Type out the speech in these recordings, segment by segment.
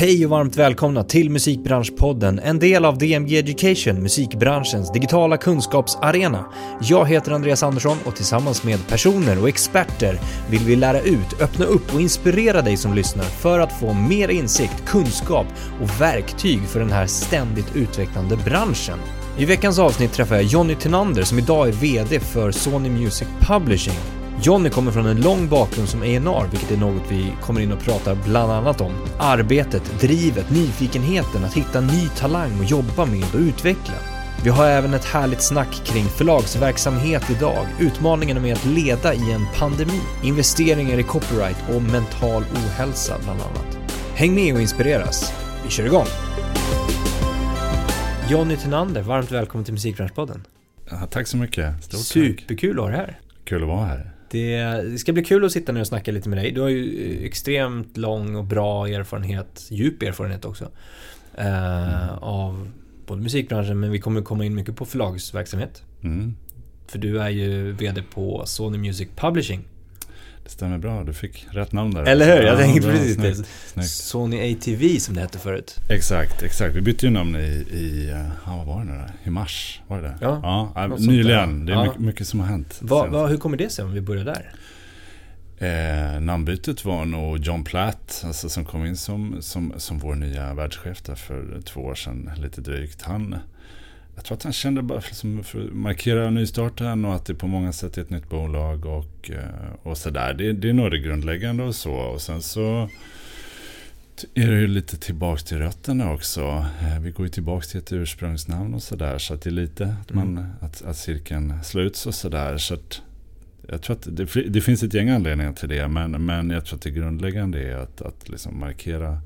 Hej och varmt välkomna till Musikbranschpodden, en del av DMG Education, musikbranschens digitala kunskapsarena. Jag heter Andreas Andersson och tillsammans med personer och experter vill vi lära ut, öppna upp och inspirera dig som lyssnar för att få mer insikt, kunskap och verktyg för den här ständigt utvecklande branschen. I veckans avsnitt träffar jag Jonny Tinander som idag är VD för Sony Music Publishing. Jonny kommer från en lång bakgrund som A&R, vilket är något vi kommer in och pratar bland annat om. Arbetet, drivet, nyfikenheten att hitta ny talang och jobba med och utveckla. Vi har även ett härligt snack kring förlagsverksamhet idag, utmaningarna med att leda i en pandemi, investeringar i copyright och mental ohälsa bland annat. Häng med och inspireras. Vi kör igång! Jonny Tenander, varmt välkommen till Musikbranschpodden. Ja, tack så mycket. Stort Superkul att ha dig här. Kul att vara här. Det, ska bli kul att sitta ner och snacka lite med dig. Du har ju extremt lång och bra erfarenhet, djup erfarenhet också. Eh, mm. Av både musikbranschen, men vi kommer komma in mycket på förlagsverksamhet. Mm. För du är ju VD på Sony Music Publishing. Stämmer bra, du fick rätt namn där. Eller hur? Jag ja, tänkte precis det. Snyggt. Sony ATV som det hette förut. Exakt, exakt. Vi bytte ju namn i, i ja, vad var det nu då? I mars, var det det? Ja, ja nyligen. Det är ja. mycket, mycket, som har hänt. Va, va, hur kommer det sig om vi börjar där? Eh, namnbytet var nog John Platt, alltså som kom in som, som, som vår nya världschef där för två år sedan, lite drygt. Han jag tror att han kände bara liksom för att markera nystarten och att det på många sätt är ett nytt bolag och, eh, och sådär. Det, det är nog det grundläggande och så. Och sen så är det ju lite tillbaks till rötterna också. Eh, vi går ju tillbaks till ett ursprungsnamn och sådär. Så att det är lite att, man, mm. att, att cirkeln sluts och sådär. Så att jag tror att det, det, finns ett gäng anledningar till det. Men, men jag tror att det grundläggande är att, att liksom markera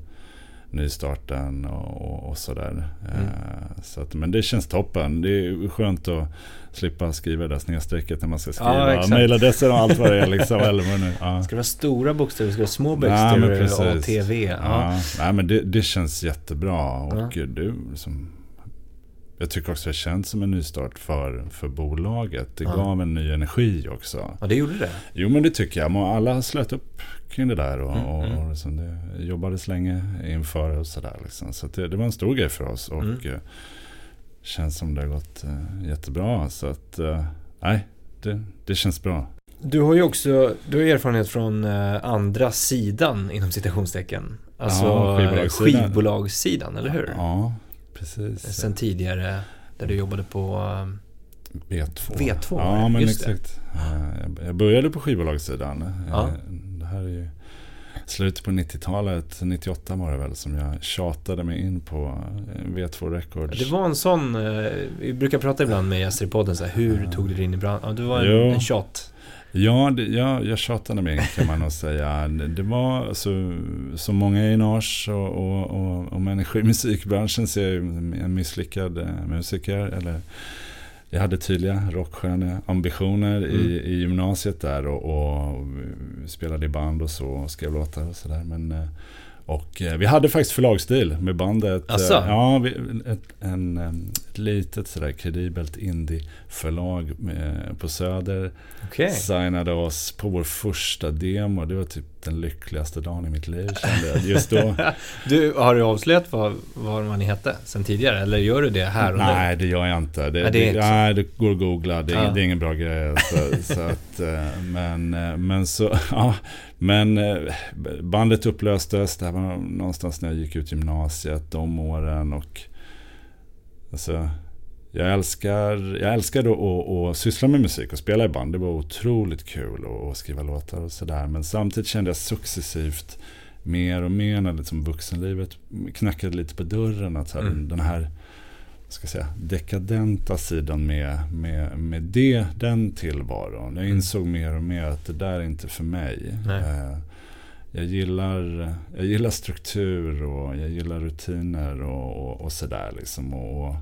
nystarten och, och, och sådär. Mm. Uh, så att, men det känns toppen. Det är skönt att slippa skriva det där snedstrecket när man ska skriva ja, mejladresser och allt vad det är. Liksom, eller vad nu. Ja. Ska det vara stora bokstäver? Ska det vara små bokstäver ja, och TV? Ja. ja. Nej, men det, det känns jättebra. Och ja. du, liksom, jag tycker också det känns som en nystart för, för bolaget. Det ja. gav en ny energi också. Ja, det gjorde det. Jo, men det tycker jag. Alla slöt upp kring det där och, mm, och, mm. och liksom det jobbades länge inför och sådär. Liksom. Så det, det, var en stor grej för oss och mm. Eh, känns som det har gått uh, jättebra. Så att, uh, nej, det, det känns bra. Du har ju också du har erfarenhet från andra sidan inom citationstecken. Alltså ja, skivbolagssidan. skivbolagssidan, eller hur? Ja, precis. Sen tidigare där du jobbade på V2. V2, ja men exakt. Det. Jag började på skivbolagssidan. Ja här är ju slutet på 90-talet, 98 var det väl, som jag tjatade mig in på eh, V2 Records. Det var en sån, eh, vi brukar prata ibland med gäster i podden, så här, hur tog du dig in i branschen? Ja, det var en, en tjat. Ja, det, ja, jag tjatade mig kan man nog säga. Det var alltså, som många i Nars och, och, och, och människor i musikbranschen så jag en misslyckad eh, musiker. Eller jag hade tydliga rockstjärneambitioner mm. i, i gymnasiet där och, och spelade i band och så och skrev låtar och sådär. Men eh, och eh, vi hade faktiskt förlagsstil med bandet. Asså? Eh, ja, ett, en, ett litet sådär kredibelt indie-förlag på Söder. Okay. Signade oss på vår första demo. Det var typ den lyckligaste dagen i mitt liv kände jag just då. du, har du avslöjat vad, vad ni hette sen tidigare? Eller gör du det här och Nej, det gör jag inte. Det, nej, det, det, nej, det går att googla. Det, ja. det är ingen bra grej. Så, så att, men, men så, ja. Men bandet upplöstes. Det här var någonstans när jag gick ut gymnasiet, de åren. Och alltså, jag älskar, jag älskar att, att, syssla med musik och spela i band. Det var otroligt kul att skriva låtar och sådär. Men samtidigt kände jag successivt mer och mer när liksom vuxenlivet knackade lite på dörren. Att här, mm. den här ska säga, dekadenta sidan med, med, med det, den tillvaron. Jag mm. insåg mer och mer att det där är inte för mig. Eh, jag, gillar, jag gillar struktur och jag gillar rutiner och, och, och sådär. Liksom. Och, och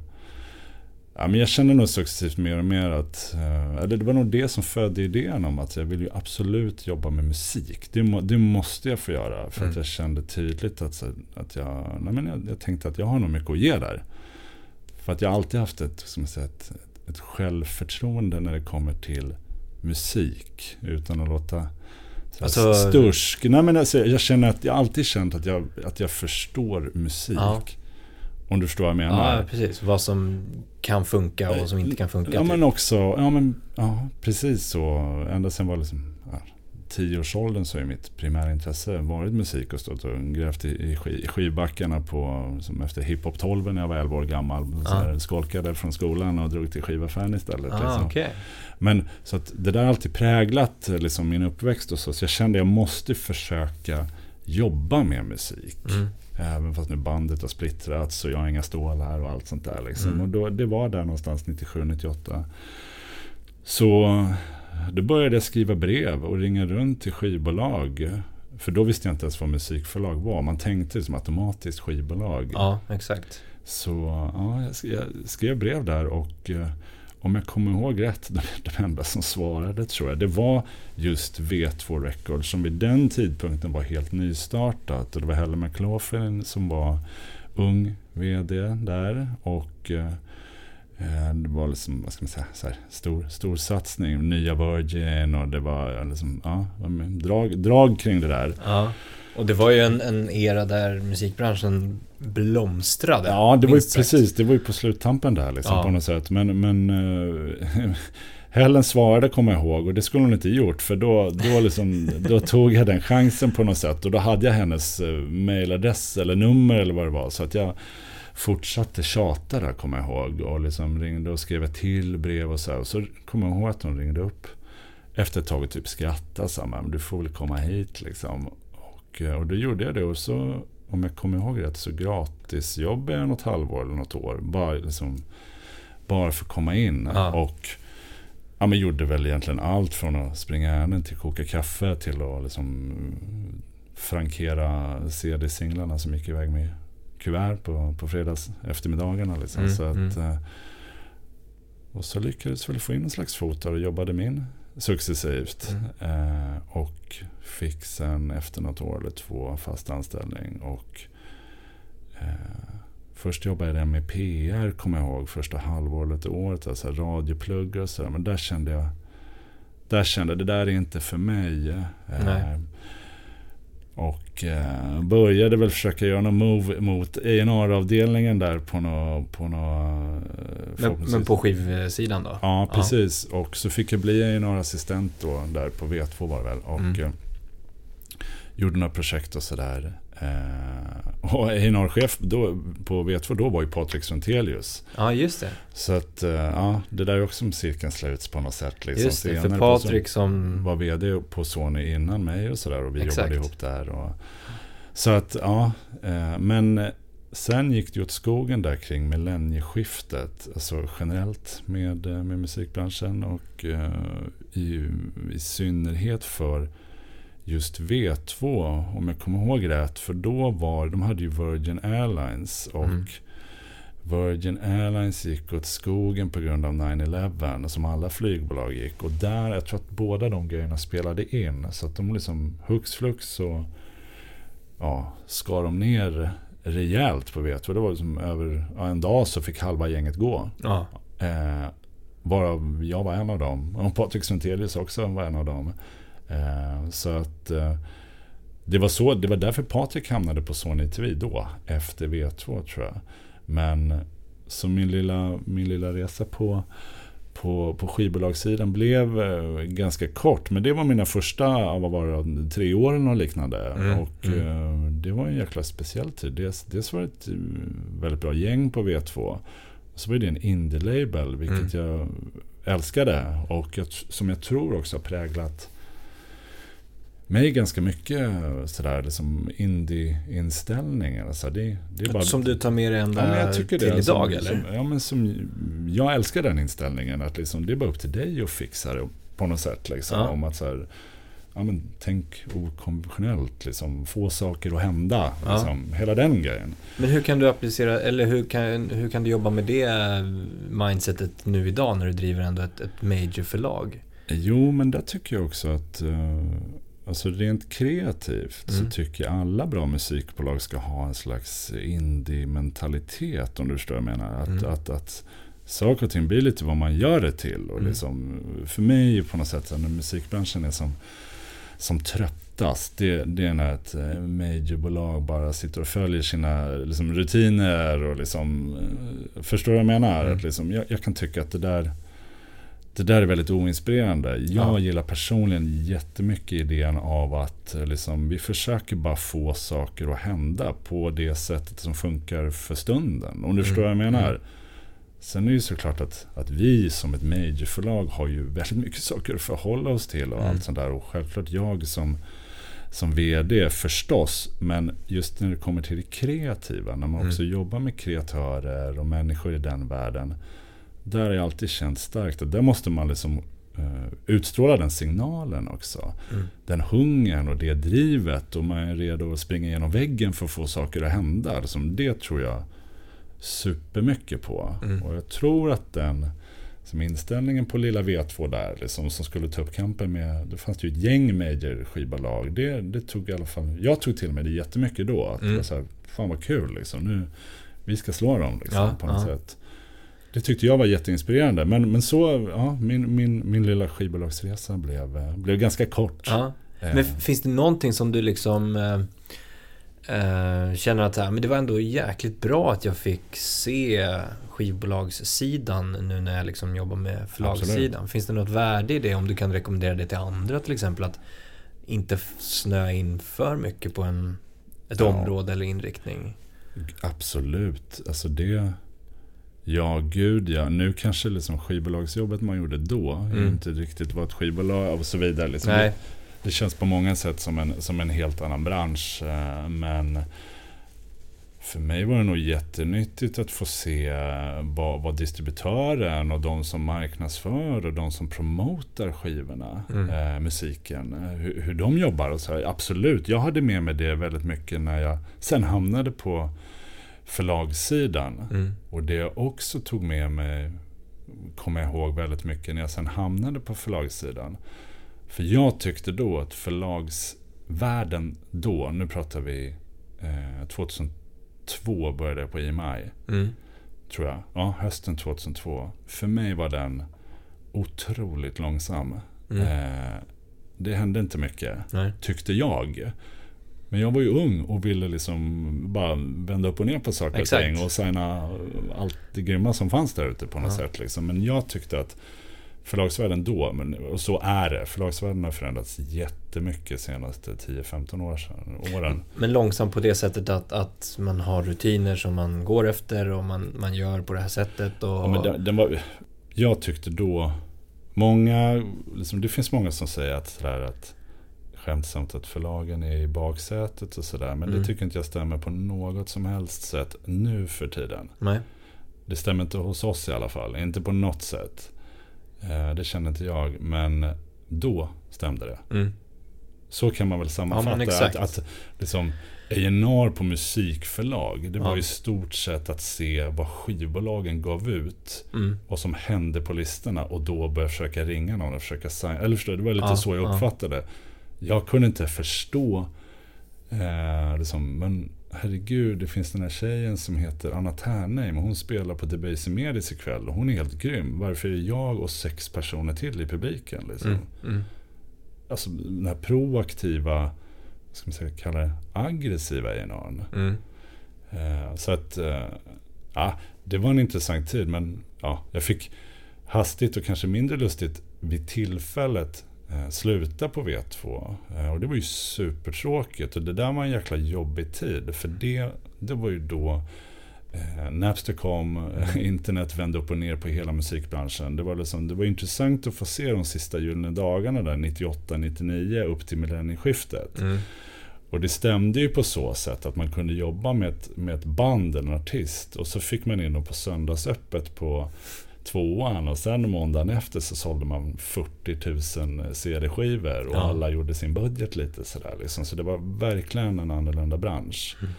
Ja, men jag känner nog successivt mer och mer att, eh, eller det var nog det som födde idén om att jag vill ju absolut jobba med musik. Det, må, det måste jag få göra för mm. att jag kände tydligt att, att jag, nej men jag, jag, tänkte att jag har nog mycket att ge där. För att jag alltid haft ett, som jag säger, ett, ett självförtroende när det kommer till musik. Utan att låta Alltså, stursk. Nej, men alltså, jag känner att jag alltid känt att jag, att jag förstår musik. Ja. Om du förstår vad jag menar. Ja, precis. Vad som kan funka och vad som inte kan funka. Ja, typ. men också, ja men, ja, precis så. Ända sen var liksom, tioårsåldern så är mitt primära intresse varit musik och stått och grävt i, i skivbackarna på, som efter hiphop 12 när jag var 11 år gammal. Ah. skolkade från skolan och drog till skivaffären istället. Ah, liksom. okay. Men så att det där har alltid präglat liksom, min uppväxt och så. Så jag kände att jag måste försöka jobba med musik. Mm. Även fast nu bandet har splittrats och jag har inga stålar och allt sånt där. Liksom. Mm. Och då, det var där någonstans 97-98. Så då började jag skriva brev och ringa runt till skivbolag. För då visste jag inte ens vad musikförlag var. Man tänkte liksom automatiskt skivbolag. Ja, exakt. Så ja, jag skrev brev där och eh, om jag kommer ihåg rätt, de enda som svarade tror jag, det var just V2 Records som vid den tidpunkten var helt nystartat. Och det var Helle McLaughlin som var ung vd där. Och Eh, det var liksom, vad ska man säga, så här, stor, stor satsning. Nya Virgin och det var liksom, ja, drag, drag kring det där. Ja. Och det var ju en, en era där musikbranschen blomstrade. Ja, det var ju precis. Det var ju på sluttampen där liksom, ja. på något sätt. Men, men uh, Helen svarade kommer jag ihåg och det skulle hon inte gjort för då, då, liksom, då tog jag den chansen på något sätt och då hade jag hennes uh, mailadress eller nummer eller vad det var. Så att jag fortsatte tjata där, kommer jag ihåg. Och liksom ringde och skrev ett till brev och så. Och så kommer jag ihåg att hon ringde upp efter ett tag och typ skrattade. Så men du får väl komma hit liksom. Och, och då gjorde jag det. Och så, om jag kommer ihåg rätt, så gratisjobbade jag något halvår eller något år. Bara, liksom, bara för att komma in. Ja. Och ja, men gjorde väl egentligen allt från att springa ärenden till koka kaffe till att liksom frankera CD-singlarna som gick iväg med kuvert på, på fredags eftermiddagarna. Liksom. Mm, så att, mm. Eh, och så lyckades vi få in en slags fot och jobbade min successivt. Mm. Eh, och fick sen efter något år eller två fast anställning. Och eh, först jobbade jag med PR kommer jag ihåg. Första halvåret, året. Alltså radioplugg och sådär. Men där kände jag där kände det där är inte för mig. Eh, och eh, började väl försöka göra någon move mot A&R-avdelningen där på något... På något eh, men, men, på skivsidan då? Ja, precis. Ja. Och så fick jag bli A&R-assistent då där på V2 var det väl. Och mm. eh, gjorde några projekt och sådär. Eh, och A&R-chef på V2 då var ju Patrik Sventelius. Ja, just det. Så att, eh, ja, det där är också om cirkeln sluts på något sätt. Liksom. Just det, för Patrik som... Var vd på Sony innan mig och sådär. Och vi Exakt. jobbade ihop där. Och, så att, ja. Eh, men sen gick det åt skogen där kring millennieskiftet. Alltså generellt med, eh, med musikbranschen. Och uh, i, i synnerhet för just V2, om jag kommer ihåg rätt. För då var, de hade ju Virgin Airlines och mm. Virgin Airlines gick åt skogen på grund av 9-11 som alla flygbolag gick. Och där, jag tror att båda de grejerna spelade in. Så att de liksom hux flux så ja, skar de ner rejält på V2. Det var liksom över ja, en dag så fick halva gänget gå. Ja. Eh, varav jag var en av dem. Och Patrik Sventelius också var en av dem. Eh, så att eh, det var, så, det var därför Patrik hamnade på Sony TV då, efter V2 tror jag. Men så min lilla, min lilla resa på, på, på skivbolagssidan blev eh, ganska kort. Men det var mina första, vad var det, tre åren och liknande. Mm, och mm. det var en jäkla speciell tid. Dels, dels var det ett väldigt bra gäng på V2. Så var det en indie-label, vilket mm. jag älskade. Och jag, som jag tror också har präglat mig ganska mycket sådär liksom indie-inställningar. Alltså det, det är bara, som du tar med dig ända ja, till det, idag som, eller? Som, ja, men som, jag älskar den inställningen. Att liksom, det är bara upp till dig att fixa det på något sätt. Liksom, ja. Om att så här, ja, men, tänk okonventionellt, liksom, få saker att hända. Ja. Liksom, hela den grejen. Men hur kan du applicera, eller hur kan, hur kan du jobba med det mindsetet nu idag när du driver ändå ett, ett major förlag? Jo, men där tycker jag också att uh, Alltså rent kreativt mm. så tycker jag alla bra musikbolag ska ha en slags indie-mentalitet om du förstår vad jag menar. Att, mm. att, att saker och ting blir lite vad man gör det till. Och mm. liksom, för mig på något sätt, när musikbranschen är som som tröttast, det, det är när ett eh, majorbolag bara sitter och följer sina liksom, rutiner och liksom, eh, förstår du vad jag menar? Mm. Att liksom, jag, jag, kan tycka att det där det där är väldigt oinspirerande. Jag ja. gillar personligen jättemycket idén av att eh, liksom, vi försöker bara få saker att hända på det sättet som funkar för stunden. Om du mm. förstår vad jag menar. Mm. Sen är det ju såklart att, att vi som ett majorförlag har ju väldigt mycket saker att förhålla oss till och mm. allt sånt där. Och självklart jag som, som vd förstås. Men just när det kommer till det kreativa, när man mm. också jobbar med kreatörer och människor i den världen. Där har jag alltid känt starkt att där måste man liksom uh, utstråla den signalen också. Mm. Den hungern och det drivet och man är redo att springa genom väggen för att få saker att hända. Liksom det tror jag supermycket på. Mm. Och jag tror att den som inställningen på lilla V2 där, liksom, som skulle ta upp kampen med, det fanns ju ett gäng major skivbolag. Det, det tog i alla fall, jag tog till mig det jättemycket då. Att mm. det var så här, fan vad kul liksom. Nu, vi ska slå dem liksom, ja, på något ja. sätt. Det tyckte jag var jätteinspirerande. Men, men så, ja, min, min, min lilla skivbolagsresa blev, blev ganska kort. Ja. Men eh. finns det någonting som du liksom eh, Uh, känner att men det var ändå jäkligt bra att jag fick se skivbolagssidan nu när jag liksom jobbar med förlagssidan. Absolut. Finns det något värde i det om du kan rekommendera det till andra till exempel? Att inte snöa in för mycket på en, ett ja. område eller inriktning? Absolut. Alltså det... Ja, gud ja. Nu kanske liksom skivbolagsjobbet man gjorde då mm. inte riktigt var ett skivbolag och så vidare. Liksom. Nej det känns på många sätt som en, som en helt annan bransch. Eh, men för mig var det nog jättenyttigt att få se vad, vad distributören och de som marknadsför och de som promotar skivorna, mm. eh, musiken, eh, hur, hur, de jobbar. Och så Absolut, jag hade med mig det väldigt mycket när jag sen hamnade på förlagssidan. Mm. Och det jag också tog med mig, kommer jag ihåg väldigt mycket när jag sen hamnade på förlagssidan. För jag tyckte då att förlagsvärlden då, nu pratar vi eh, 2002 började jag på IMI. Mm. Tror jag. Ja, hösten 2002. För mig var den otroligt långsam. Mm. Eh, det hände inte mycket, Nej. tyckte jag. Men jag var ju ung och ville liksom bara vända upp och ner på saker och ting och signa allt det grymma som fanns där ute på något ja. sätt. Liksom. Men jag tyckte att förlagsvärlden då, men, och så är det. Förlagsvärlden har förändrats jättemycket de senaste 10-15 år sedan, åren. Men långsamt på det sättet att, att man har rutiner som man går efter och man, man gör på det här sättet. Och... Ja, men den, den var, jag tyckte då, många, liksom, det finns många som säger att, sådär, att skämtsamt att förlagen är i baksätet och sådär. Men mm. det tycker inte jag stämmer på något som helst sätt nu för tiden. Nej. Det stämmer inte hos oss i alla fall, inte på något sätt. Eh, det kände inte jag, men då stämde det. Mm. Så kan man väl sammanfatta ja, att, att liksom, A&R på musikförlag, det var ja. i stort sett att se vad skivbolagen gav ut. Mm. Vad som hände på listorna och då börja försöka ringa någon och försöka signa. Eller förstår du, det var lite ja, så jag uppfattade det. Jag kunde inte förstå, eh, liksom, men herregud, det finns den här tjejen som heter Anna Ternheim. Hon spelar på Debaser Medis ikväll. Hon är helt grym. Varför är jag och sex personer till i publiken? Liksom? Mm, mm. Alltså den här proaktiva, ska man säga, kalla det aggressiva egenarn. Mm. Uh, så att, uh, ja, det var en intressant tid. Men ja, jag fick hastigt och kanske mindre lustigt vid tillfället Eh, sluta på V2. Eh, och det var ju supertråkigt. Och det där var en jäkla jobbig tid. För det, det var ju då eh, Napster kom, internet vände upp och ner på hela musikbranschen. Det var, liksom, det var intressant att få se de sista gyllene dagarna där, 98-99, upp till millennieskiftet. Mm. Och det stämde ju på så sätt att man kunde jobba med ett, med ett band eller en artist. Och så fick man in dem på söndagsöppet på tvåan och sen måndagen efter så sålde man 40 000 CD-skivor och ja. alla gjorde sin budget lite sådär. Liksom. Så det var verkligen en annorlunda bransch. Mm.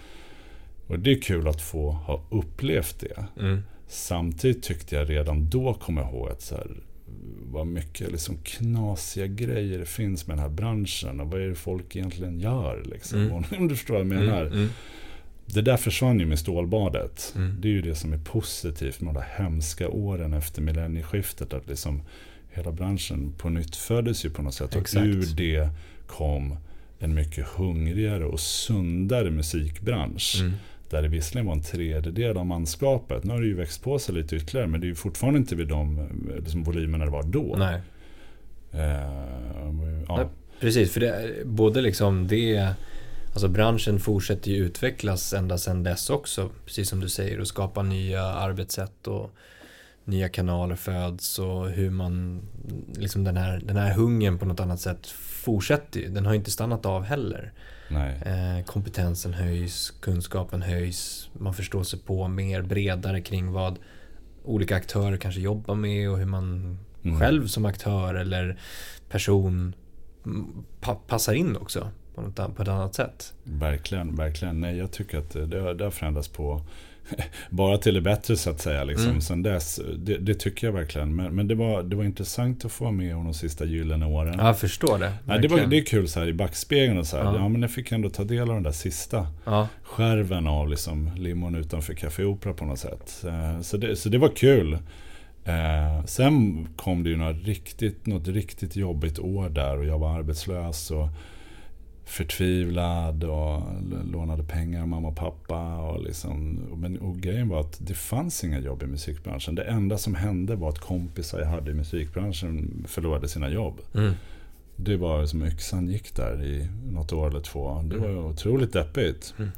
Och det är kul att få ha upplevt det. Mm. Samtidigt tyckte jag redan då, kommer jag ihåg, att så här, vad mycket liksom knasiga grejer det finns med den här branschen och vad är det folk egentligen gör. Liksom. Mm. Om du förstår vad jag menar. Mm. Det där försvann ju med stålbadet. Mm. Det är ju det som är positivt med de där hemska åren efter millennieskiftet. Att liksom hela branschen på nytt föddes ju på något sätt. Exakt. Och ur det kom en mycket hungrigare och sundare musikbransch. Mm. Där det visserligen var en tredjedel av manskapet. Nu har det ju växt på sig lite ytterligare men det är ju fortfarande inte vid de liksom, volymerna det var då. Nej. Eh, ja. Precis, för det, är- både liksom det Alltså branschen fortsätter ju utvecklas ända sedan dess också, precis som du säger, och skapa nya arbetssätt och nya kanaler föds och hur man, liksom den här, den här hungern på något annat sätt fortsätter ju. Den har ju inte stannat av heller. Eh, kompetensen höjs, kunskapen höjs, man förstår sig på mer bredare kring vad olika aktörer kanske jobbar med och hur man Mm. själv som aktör eller person pa passar in också på, ett annat sätt. Verkligen, verkligen. Nej, jag tycker att det, har- det har förändrats på bara till det bättre så att säga. Liksom. Mm. Sen dess, det, det tycker jag verkligen. Men, men det, var, det var intressant att få vara med om de sista gyllene åren. Ja, jag förstår det. Nej, det, var, det är kul så här i backspegeln och så här. Ja. Ja. men jag fick ändå ta del av den där sista Ja, skärven av liksom limon utanför Café Opera på något sätt. Eh, Så det, så det var kul. Eh, sen kom det ju något riktigt, något riktigt jobbigt år där och jag var arbetslös och förtvivlad och lånade pengar av mamma och pappa. Och, liksom, men, och grejen var att det fanns inga jobb i musikbranschen. Det enda som hände var att kompisar jag hade i musikbranschen förlorade sina jobb. mm. Det var som yxan gick där i något år eller två. Det var Mm. otroligt deppigt. Mm.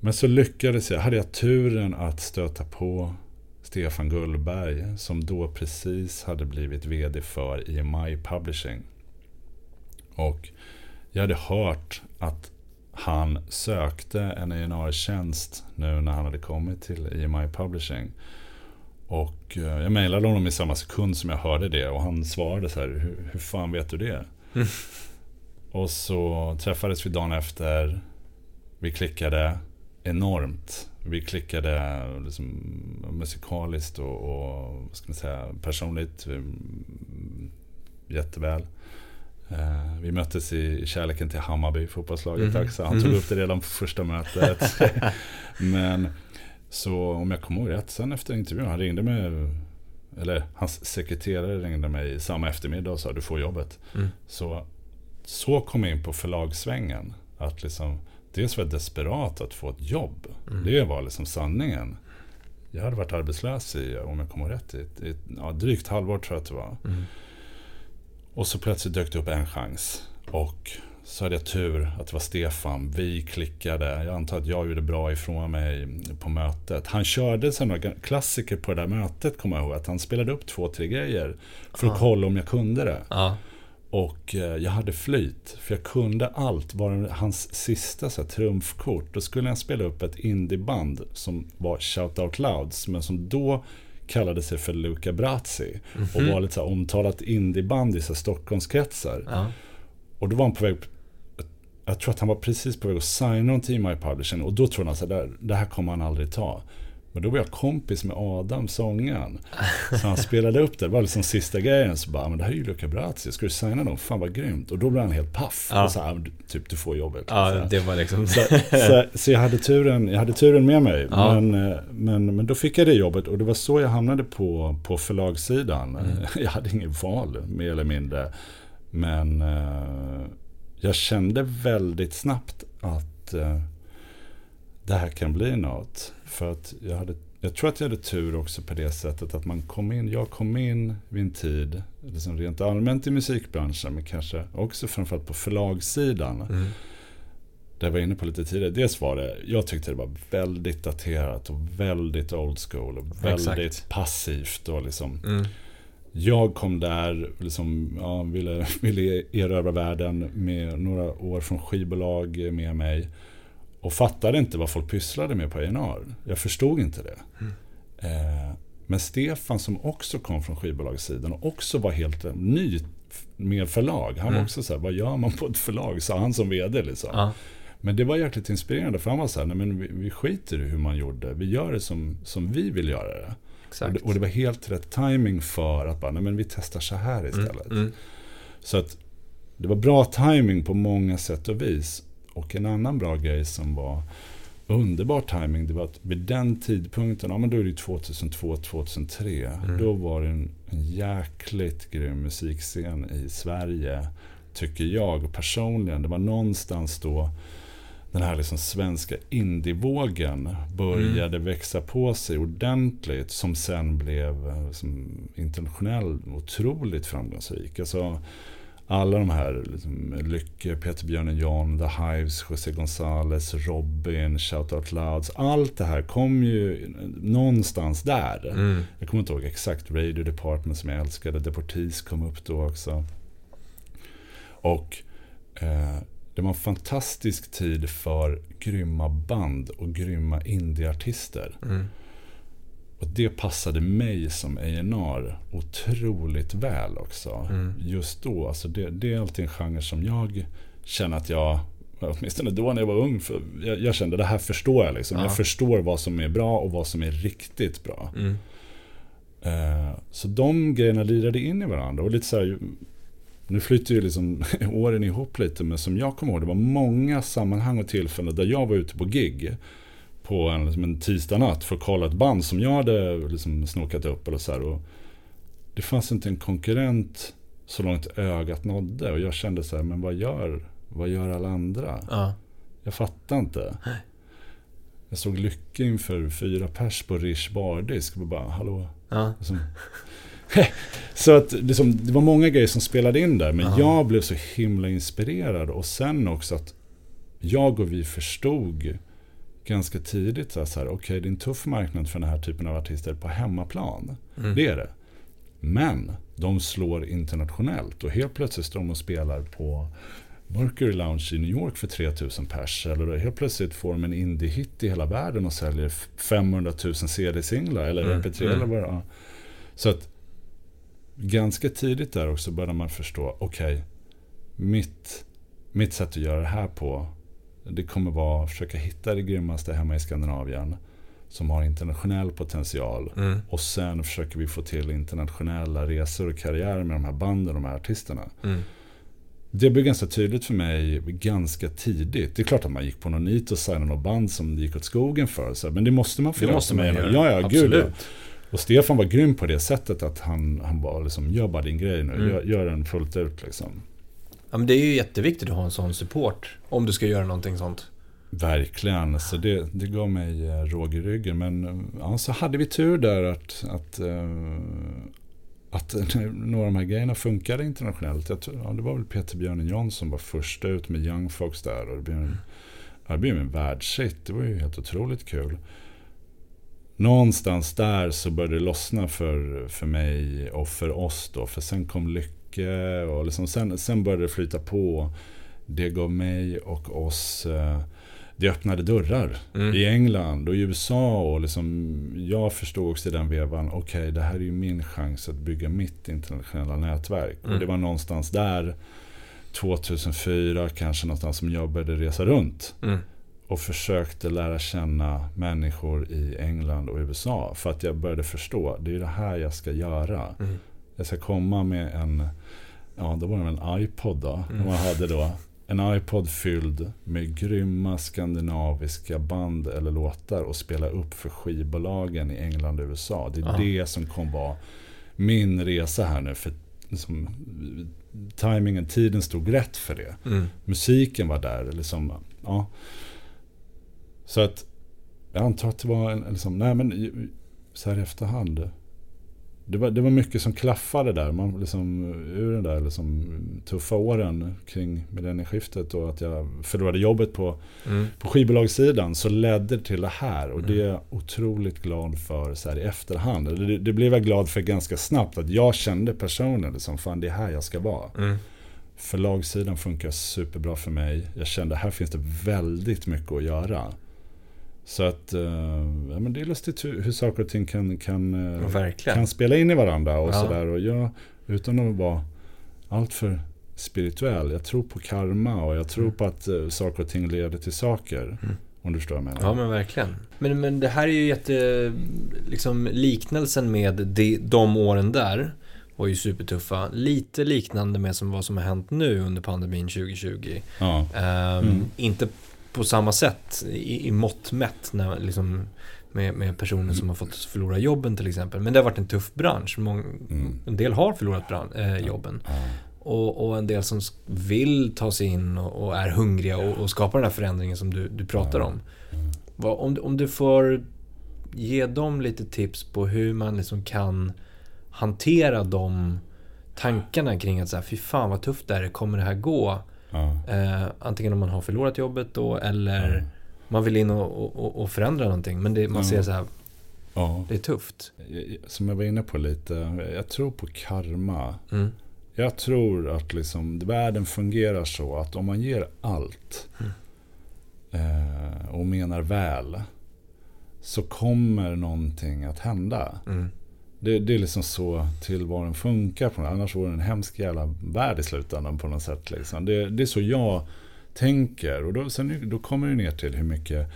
Men så lyckades jag, hade jag turen att stöta på Stefan Gullberg som då precis hade blivit VD för EMI Publishing. Och jag hade hört att han sökte en A&R-tjänst nu när han hade kommit till EMI Publishing. Och eh, jag mejlade honom i samma sekund som jag hörde det och han svarade så här, hur, hur fan vet du det? Mm. Och så träffades vi dagen efter. Vi klickade enormt. Vi klickade liksom musikaliskt och, och vad ska man säga, personligt mm, jätteväl. Eh, vi möttes i kärleken till Hammarby, fotbollslaget Mhm. också. Han tog Mhm. upp det redan på första mötet. Men så om jag kommer ihåg rätt, sen efter intervjun, han ringde mig, eller hans sekreterare ringde mig samma eftermiddag och sa du får jobbet. Mm. Så, så kom jag in på förlagssvängen. Att liksom, dels var jag desperat att få ett jobb. Mm. Det var liksom sanningen. Jag hade varit arbetslös i, om jag kommer ihåg rätt, i, i ja, drygt halvår tror jag att det var. Mm. Och så plötsligt dök det upp en chans. Och så hade jag tur att det var Stefan. Vi klickade. Jag antar att jag gjorde bra ifrån mig på mötet. Han körde sen några klassiker på det där mötet, kommer jag ihåg. Att han spelade upp två, tre grejer. För att Ah. kolla om jag kunde det. Ja, Och eh, jag hade flyt, för jag kunde allt. Var hans sista så här, trumfkort, då skulle jag spela upp ett indieband som var Shout Out Louds, men som då kallade sig för Luca Brazzi. Och Mhm. var lite så här, omtalat indieband i så Stockholmskretsar. ja. Och då var han på väg, jag tror att han var precis på väg att signa någonting i My Publishing. Och då trodde han så här, det här kommer han aldrig ta. Men då var jag kompis med Adam, sångaren. Så han spelade upp det, det var liksom sista grejen. Så bara, men det här är ju Luca Brazzi, ska du signa dem? Fan vad grymt. Och då blev han helt paff. Ja. Och så här, typ du får jobbet. Så ja här. det var liksom... Så, så, så jag, hade turen, jag hade turen med mig. Ja. Men, eh, men, men då fick jag det jobbet och det var så jag hamnade på, på förlagssidan. Mm. Jag hade inget val, mer eller mindre. Men eh, jag kände väldigt snabbt att eh, det här kan bli något. För att jag, hade, jag tror att jag hade tur också på det sättet att man kom in, jag kom in vid en tid, liksom rent allmänt i musikbranschen, men kanske också framförallt på förlagssidan. Mm. Det jag var inne på lite tidigare. Dels var det, jag tyckte det var väldigt daterat och väldigt old school och väldigt Exakt. passivt. Och liksom, Mm. jag kom där, liksom, ja, ville, ville erövra världen med några år från skivbolag med mig. Och fattade inte vad folk pysslade med på A&R. Jag förstod inte det. Mm. Eh, men Stefan som också kom från skivbolagssidan och också var helt ny med förlag. Han var Mm. också så här, vad gör man på ett förlag? Sa han som vd liksom. Ja, Men det var jäkligt inspirerande för han var så här, nej men vi, vi skiter i hur man gjorde. Vi gör det som, som vi vill göra det. Och det. Och det var helt rätt timing för att bara, nej men vi testar så här istället. Mm. Mm. Så att det var bra timing på många sätt och vis. Och en annan bra grej som var underbar timing det var att vid den tidpunkten, ja men då är det 2002-2003, Mm. då var det en, en jäkligt grym musikscen i Sverige. tycker jag personligen. Det var någonstans då den här liksom svenska indievågen började mm. växa på sig ordentligt. Som sen blev liksom, internationell otroligt framgångsrik. Alltså, alla de här, liksom, Lycke, Peter Björnen John, The Hives, José González, Robin, Shout Out Louds. Allt det här kom ju någonstans där. Mm. Jag kommer inte ihåg exakt. Radio Department som jag älskade. Deportees kom upp då också. Och eh, det var en fantastisk tid för grymma band och grymma indieartister. Mm. Och det passade mig som A&R otroligt väl också. Mm. Just då, alltså det, det, är alltid en genre som jag känner att jag, åtminstone då när jag var ung, för jag, jag kände det här förstår jag. Liksom. Ja. Jag förstår vad som är bra och vad som är riktigt bra. Mm. Uh, så de grejerna lirade in i varandra. Och lite så här, nu flyter ju liksom åren ihop lite, men som jag kommer ihåg, det var många sammanhang och tillfällen där jag var ute på gig på en, liksom en tisdag natt för att kolla ett band som jag hade liksom snokat upp. Eller så här, och det fanns inte en konkurrent så långt ögat nådde. Och jag kände så här, men vad gör, vad gör alla andra? Ja. Jag fattar inte. Nej. Jag såg Lycke inför fyra pers på Rish bardisk. Och bara, hallå? Ja. Liksom, så att liksom, det var många grejer som spelade in där. Men Aha. jag blev så himla inspirerad. Och sen också att jag och vi förstod ganska tidigt så här, okej okay, det är en tuff marknad för den här typen av artister på hemmaplan. Mm. Det är det. Men de slår internationellt och helt plötsligt står de och spelar på Mercury Lounge i New York för 3000 pers. Eller helt plötsligt får de en indie-hit i hela världen och säljer 500 000 CD-singlar eller mm. MP3 mm. eller vad det är. Så att ganska tidigt där också började man förstå, okej, okay, mitt, mitt sätt att göra det här på det kommer vara att försöka hitta det grymmaste hemma i Skandinavien. Som har internationell potential. Mm. Och sen försöker vi få till internationella resor och karriärer med de här banden och de här artisterna. Mm. Det blev ganska tydligt för mig ganska tidigt. Det är klart att man gick på någon nit och signade något band som det gick åt skogen för. Så, men det måste man få det måste man göra. Ja, ja, gud ja. Och Stefan var grym på det sättet att han, han var liksom, gör bara din grej nu. Mm. Gör, gör den fullt ut liksom. Ja, men det är ju jätteviktigt att ha en sån support om du ska göra någonting sånt. Verkligen, så det, det gav mig eh, råg i ryggen. Men eh, ja, så hade vi tur där att, att, uh, att några av de här grejerna funkade internationellt. Jag tror, ja, det var väl Peter Björn John som var först ut med Young Folks där. Och det blev en, det blev en världshit. Det var ju helt otroligt kul. Någonstans där så började det lossna för, för mig och för oss då. För sen kom lyckan mycket. Och liksom sen, sen började det flyta på. Det gav mig och oss eh, det öppnade dörrar mm. i England och i USA. Och liksom, jag förstod också i den vevan, okej okay, det här är ju min chans att bygga mitt internationella nätverk. Mm. Och det var någonstans där, 2004 kanske någonstans som jag började resa runt. Mm. Och försökte lära känna människor i England och USA. För att jag började förstå, det är det här jag ska göra. Jag ska komma med en ja då var det en iPod då. Mm. Man hade då en iPod fylld med grymma skandinaviska band eller låtar och spela upp för skivbolagen i England och USA. Det är Aha. det som kommer vara min resa här nu. För liksom, timingen, tiden stod rätt för det. Mm. Musiken var där. Liksom, ja. Så att jag antar att det var en, liksom, nej men så här i efterhand det var, det var mycket som klaffade där. Man liksom, ur den där liksom, tuffa åren kring millennieskiftet och att jag förlorade jobbet på, mm. på skivbolagssidan så ledde det till det här. Och mm. det är jag otroligt glad för så här i efterhand. Det, det blev jag glad för ganska snabbt. Att jag kände personen, liksom, fan det är här jag ska vara. Mm. Förlagssidan funkar superbra för mig. Jag kände här finns det väldigt mycket att göra. Så att uh, ja, men det är lustigt hur, hur saker och ting kan, kan, uh, kan spela in i varandra. och ja. sådär. Och jag, utan att vara alltför spirituell. Jag tror på karma och jag tror mm. på att uh, saker och ting leder till saker. Mm. Om du förstår vad jag menar. Ja men verkligen. Men, men det här är ju jätte... Liksom liknelsen med de, de åren där var ju supertuffa. Lite liknande med som vad som har hänt nu under pandemin 2020. Ja. Um, mm. Inte på samma sätt i, i mått mätt när, liksom, med, med personer som har fått förlora jobben till exempel. Men det har varit en tuff bransch. Mång, mm. En del har förlorat brand, eh, jobben. Ja. och, och en del som vill ta sig in och, och är hungriga och, och, skapa den här förändringen som du, du pratar om. Vad, om, om du får ge dem lite tips på hur man liksom kan hantera de tankarna kring att så här, fy fan vad tufft det är, kommer det här gå? Eh, antingen om man har förlorat jobbet då eller ja. man vill in och, och, och, förändra någonting. Men det, man ser så här, det är tufft. Som jag var inne på lite, jag tror på karma. Mm. Jag tror att liksom, världen fungerar så att om man ger allt mm. eh, och menar väl så kommer någonting att hända. Mm. Det, det, är liksom så tillvaron funkar. På Annars vore det en hemsk jävla värld i slutändan på något sätt. Liksom. Det, det är så jag tänker. Och då, sen, då kommer det ner till hur mycket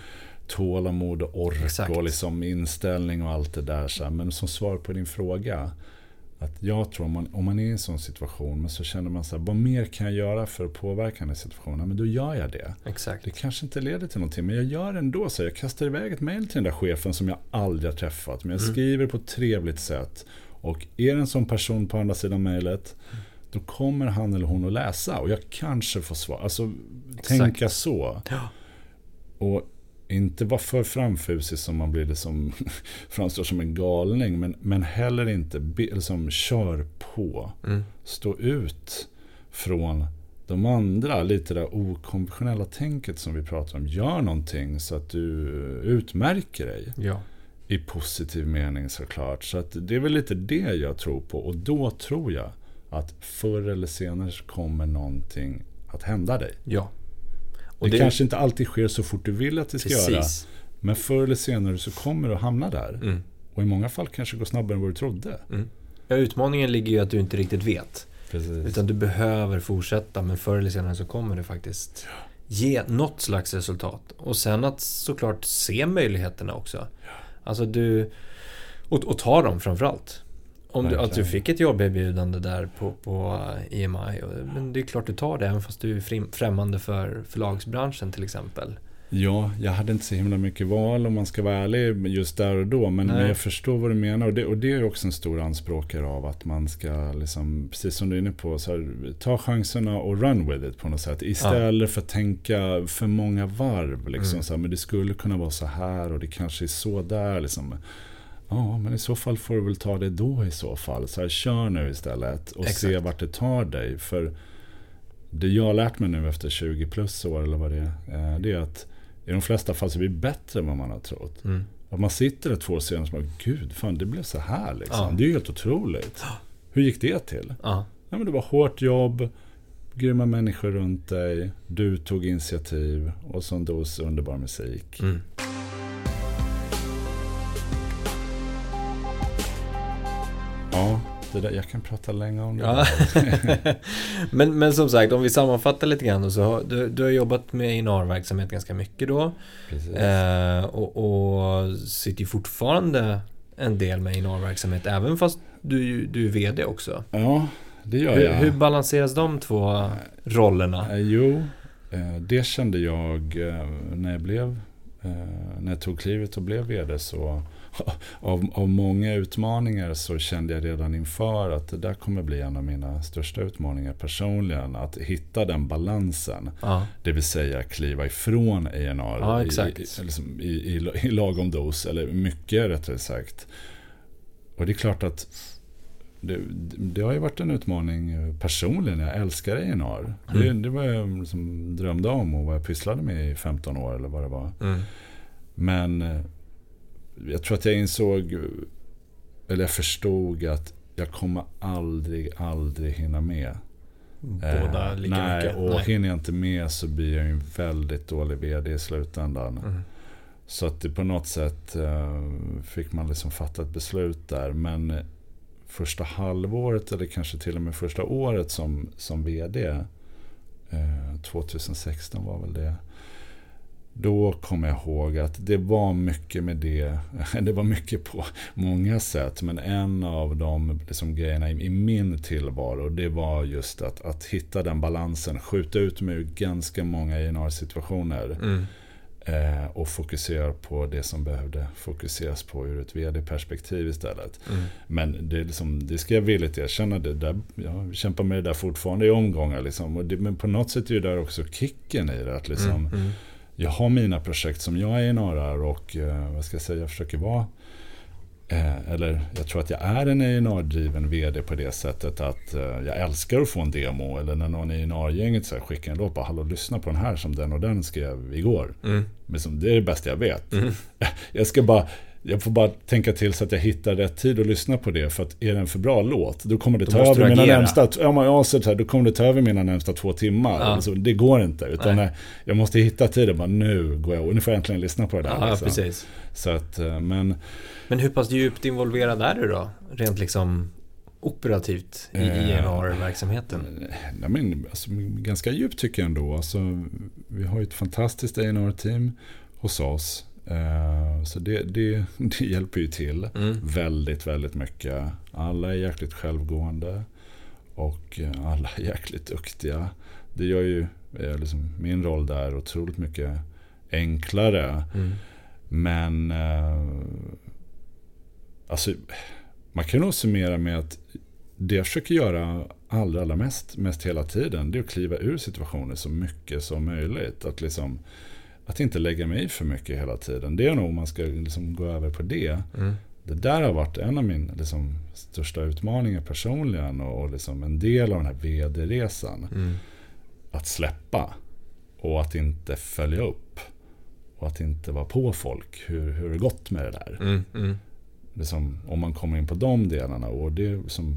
tålamod och ork Exakt. och liksom inställning och allt det där. Så Men som svar på din fråga. Att jag tror om man, om man är i en sån situation, men så känner man så här, vad mer kan jag göra för att påverka den här situationen? Men då gör jag det. Exakt. Det kanske inte leder till någonting, men jag gör det ändå. Så jag kastar iväg ett mail till den där chefen som jag aldrig har träffat. Men jag mm. skriver på ett trevligt sätt. Och är det en sån person på andra sidan mejlet, då kommer han eller hon att läsa. Och jag kanske får svar. Alltså, Exakt. tänka så. Ja. Och inte vara för framfusig som man blir liksom, framstår som en galning. Men, men heller inte liksom, kör på. Mm. Stå ut från de andra. Lite det okonventionella tänket som vi pratar om. Gör någonting så att du utmärker dig. Ja. I positiv mening såklart. Så att det är väl lite det jag tror på. Och då tror jag att förr eller senare kommer någonting att hända dig. Ja. Och det, det kanske inte alltid sker så fort du vill att det ska Precis. göra. Men förr eller senare så kommer du att hamna där. Mm. Och i många fall kanske det går snabbare än vad du trodde. Mm. Ja, utmaningen ligger ju att du inte riktigt vet. Precis. Utan du behöver fortsätta, men förr eller senare så kommer det faktiskt ge något slags resultat. Och sen att såklart se möjligheterna också. Alltså du... Och, och ta dem framförallt. Om du, att du fick ett jobberbjudande där på, på EMI. Men det är klart du tar det även fast du är främmande för förlagsbranschen till exempel. Ja, jag hade inte så himla mycket val om man ska vara ärlig just där och då. Men, men jag förstår vad du menar. Och det, och det är också en stor anspråkare av att man ska, liksom, precis som du är inne på, här, ta chanserna och run with it på något sätt. Istället ja. för att tänka för många varv. Liksom, mm. så här, men det skulle kunna vara så här och det kanske är så där. Liksom. Ja, men i så fall får du väl ta det då i så fall. Så här, kör nu istället och Exakt. se vart det tar dig. För det jag har lärt mig nu efter 20 plus år eller vad det är. Eh, det är att i de flesta fall så blir det bättre än vad man har trott. Mm. Att man sitter där två år senare och bara, gud, fan det blev så här liksom. Ja. Det är ju helt otroligt. Hur gick det till? Ja. Ja, men det var hårt jobb, grymma människor runt dig, du tog initiativ och så en dos underbar musik. Mm. Ja, det där, jag kan prata länge om det. Ja. men, men som sagt, om vi sammanfattar lite grann. Så du, du har jobbat med INAR-verksamhet ganska mycket då. Eh, och, och sitter ju fortfarande en del med INAR-verksamhet, även fast du, du är VD också. Ja, det gör hur, jag. Hur balanseras de två rollerna? Eh, jo, eh, det kände jag eh, när jag blev när jag tog klivet och blev VD så av, av många utmaningar så kände jag redan inför att det där kommer bli en av mina största utmaningar personligen. Att hitta den balansen. Ja. Det vill säga kliva ifrån A&R ja, i, liksom, i, i, i, lagom dos, eller mycket rättare sagt. Och det är klart att det, det, har ju varit en utmaning personligen. Jag älskar A&R. Mm. Det, det var jag liksom drömde om och vad jag pysslade med i 15 år eller vad det var. Mm. Men eh, jag tror att jag insåg, eller jag förstod att jag kommer aldrig, aldrig hinna med. Båda lika nej, mycket? Och nej, hinner jag inte med så blir jag en väldigt dålig vd i slutändan. Mm. Så att det på något sätt uh, fick man liksom fatta ett beslut där. Men första halvåret eller kanske till och med första året som, som vd, uh, 2016 var väl det. Då kommer jag ihåg att det var mycket med det. Det var mycket på många sätt. Men en av de liksom, grejerna i, i min tillvaro. Det var just att, att hitta den balansen. Skjuta ut mig ur ganska många ENR-situationer. Mm. Eh, och fokuserar på det som behövde fokuseras på ur ett vd-perspektiv istället. Mm. Men det, är liksom, det ska jag villigt erkänna, det där, jag kämpar med det där fortfarande i omgångar. Liksom. Det, men på något sätt är det där också kicken i det. Att liksom, Mm. Mm. Jag har mina projekt som jag är norrar och eh, vad ska jag säga, jag försöker vara Eh, eller jag tror att jag är en A&R-driven VD på det sättet att eh, jag älskar att få en demo. Eller när någon i här skickar en låt, bara hallå lyssna på den här som den och den skrev igår. Mm. Men som, det är det bästa jag vet. Mm. Jag ska bara, jag får bara tänka till så att jag hittar rätt tid att lyssna på det. För att är det en för bra låt, då kommer det Då ta över mina närmsta, ja, så här, då kommer det ta över mina närmsta två timmar. Ja. Alltså, det går inte. Utan Nej. nej, jag måste hitta tiden, bara nu går jag och nu får jag äntligen lyssna på det där. Ja, liksom. precis. Så att, eh, men Men hur pass djupt involverad är du då? Rent liksom operativt i Eh, INR-verksamheten? Nej, men, alltså, ganska djupt tycker jag ändå. Alltså, vi har ju ett fantastiskt A&R-team hos oss. Eh, så det, det, det hjälper ju till Mm. väldigt, väldigt mycket. Alla är jäkligt självgående och eh, alla är jäkligt duktiga. Det gör ju eh, liksom, min roll där otroligt mycket enklare. Mm. Men alltså, man kan nog summera med att det jag försöker göra allra, allra mest, mest hela tiden, det är att kliva ur situationer så mycket som möjligt. Att, liksom, att inte lägga mig i för mycket hela tiden. Det är nog om man ska liksom gå över på det. Mm. Det där har varit en av mina liksom, största utmaningar personligen och, och liksom en del av den här vd-resan. Mm. Att släppa och att inte följa upp. Och att inte vara på folk. Hur, hur det gått med det där. Mm. Mm. Liksom, om man kommer in på de delarna. Och det som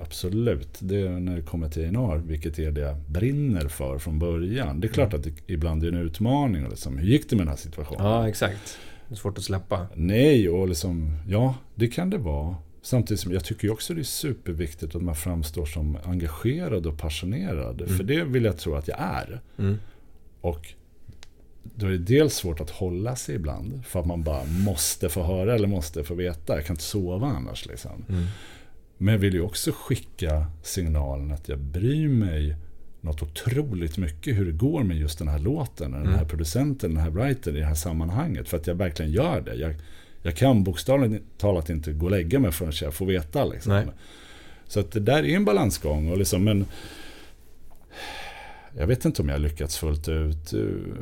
absolut, det är när det kommer till A&R, vilket är det jag brinner för från början. Det är klart att det ibland är en utmaning. Och liksom, hur gick det med den här situationen? Ja, exakt. Det är svårt att släppa. Nej, och liksom, ja, det kan det vara. Samtidigt som jag tycker också det är superviktigt att man framstår som engagerad och passionerad. Mm. För det vill jag tro att jag är. Mm. Och då är det dels svårt att hålla sig ibland. För att man bara måste få höra eller måste få veta. Jag kan inte sova annars liksom. Mm. Men jag vill ju också skicka signalen att jag bryr mig något otroligt mycket hur det går med just den här låten, den här Mm. producenten, den här writern i det här sammanhanget. För att jag verkligen gör det. Jag, jag kan bokstavligt talat inte gå och lägga mig förrän jag får veta. Liksom. Så att det där är en balansgång. Och liksom, men jag vet inte om jag lyckats fullt ut.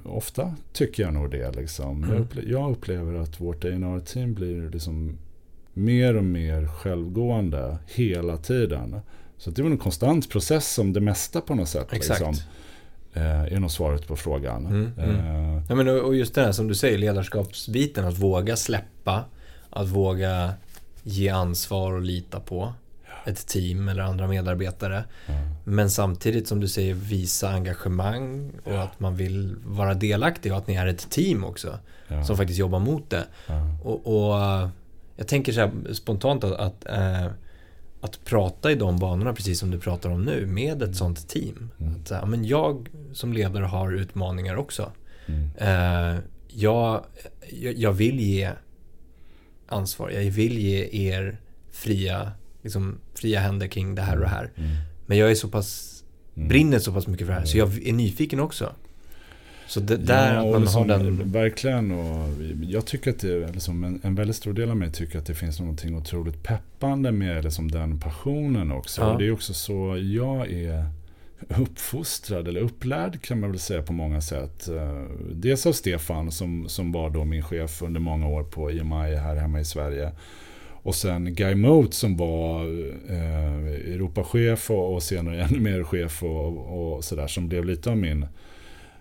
Ofta tycker jag nog det. Liksom. Jag, Mm. upple- jag upplever att vårt A&R-team blir liksom mer och mer självgående hela tiden. Så det är en konstant process som det mesta på något sätt. Exakt. Liksom, eh, är nog svaret på frågan. Mm, mm. Eh, Ja, men och just det här som du säger, ledarskapsbiten. Att våga släppa. Att våga ge ansvar och lita på ett team eller andra medarbetare. ja, Men samtidigt som du säger visa engagemang och att man vill vara delaktig och att ni är ett team också. ja, Som faktiskt jobbar mot det. ja, Och, och jag tänker så här spontant att, att, eh, att prata i de banorna, precis som du pratar om nu, med ett sånt team. Mm. Att, ja, men jag som ledare har utmaningar också. mm, Eh, jag, jag, vill ge ansvar, jag vill ge er fria, liksom, fria händer kring det här och det här. mm, Men jag är så pass, mm. brinner så pass mycket för det här så jag är nyfiken också. Så det, där att och man liksom, har den... Verkligen. Och jag tycker att det liksom en, en väldigt stor del av mig tycker att det finns någonting otroligt peppande med liksom den passionen också. Ja. Och det är också så jag är uppfostrad eller upplärd kan man väl säga på många sätt. Eh, Dels av Stefan som, som var då min chef under många år på IMI här hemma i Sverige. Och sen Guy Mote som var eh, Europachef och, och senare ännu mer chef och, och sådär som blev lite av min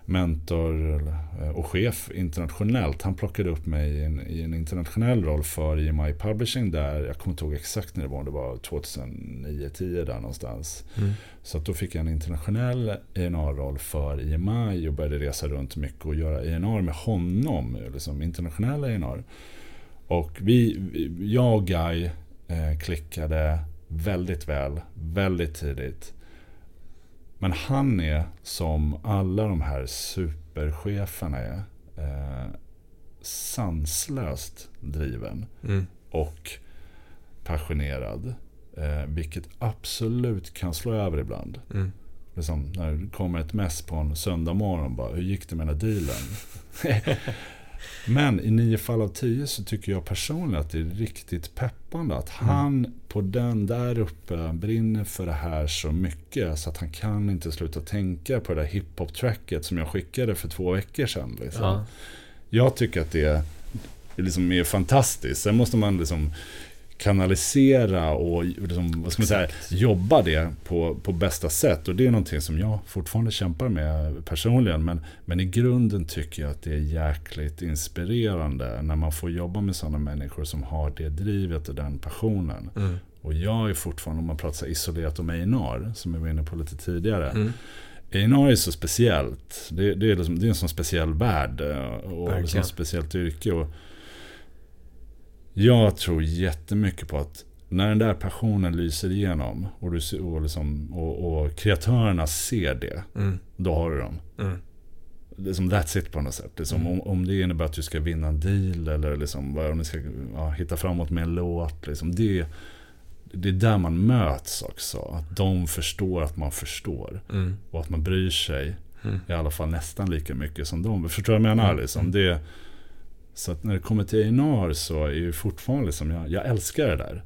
mentor eh, och chef internationellt. Han plockade upp mig i en, i en internationell roll för EMI Publishing där, jag kommer inte ihåg exakt när det var, det var 2009-10 där någonstans. Mm. Så då fick jag en internationell ENR-roll för EMI och började resa runt mycket och göra ENR med honom, liksom internationella ENR. Och vi, vi- jag och Guy eh, klickade väldigt väl, väldigt tidigt. Men han är som alla de här supercheferna är. Eh, sanslöst driven Mm. och passionerad. Eh, vilket absolut kan slå över ibland. Mm. liksom, när det kommer ett mess på en söndag morgon. Bara, hur gick det med den här dealen? Men i nio fall av tio så tycker jag personligen att det är riktigt peppande. Att mm. han på den där uppe brinner för det här så mycket. Så att han kan inte sluta tänka på det där hiphop-tracket som jag skickade för två veckor sedan. Liksom. Ja. Jag tycker att det liksom är fantastiskt. Sen måste man liksom kanalisera och liksom, vad ska man säga, jobba det på, på bästa sätt. Och det är någonting som jag fortfarande kämpar med personligen. Men, men i grunden tycker jag att det är jäkligt inspirerande när man får jobba med sådana människor som har det drivet och den passionen. Mm. Och jag är fortfarande, om man pratar isolerat om Einar, som jag var inne på lite tidigare. Mm. Einar är så speciellt. Det, det, är liksom, det är en sån speciell värld eh, och liksom speciellt yrke. Och, jag tror jättemycket på att när den där passionen lyser igenom och, du, och, liksom, och, och kreatörerna ser det, mm. då har du dem. Mm. Det är som that's it på något sätt. Det är som mm. om, om det innebär att du ska vinna en deal eller liksom, om ni ska ja, hitta framåt med en låt. Liksom, det, det är där man möts också. Att de förstår att man förstår. Mm. Och att man bryr sig. Mm. I alla fall nästan lika mycket som de. Förstår du vad jag menar? Mm. Liksom? Det, så att när det kommer till Einar så är ju fortfarande liksom, jag, jag älskar det där.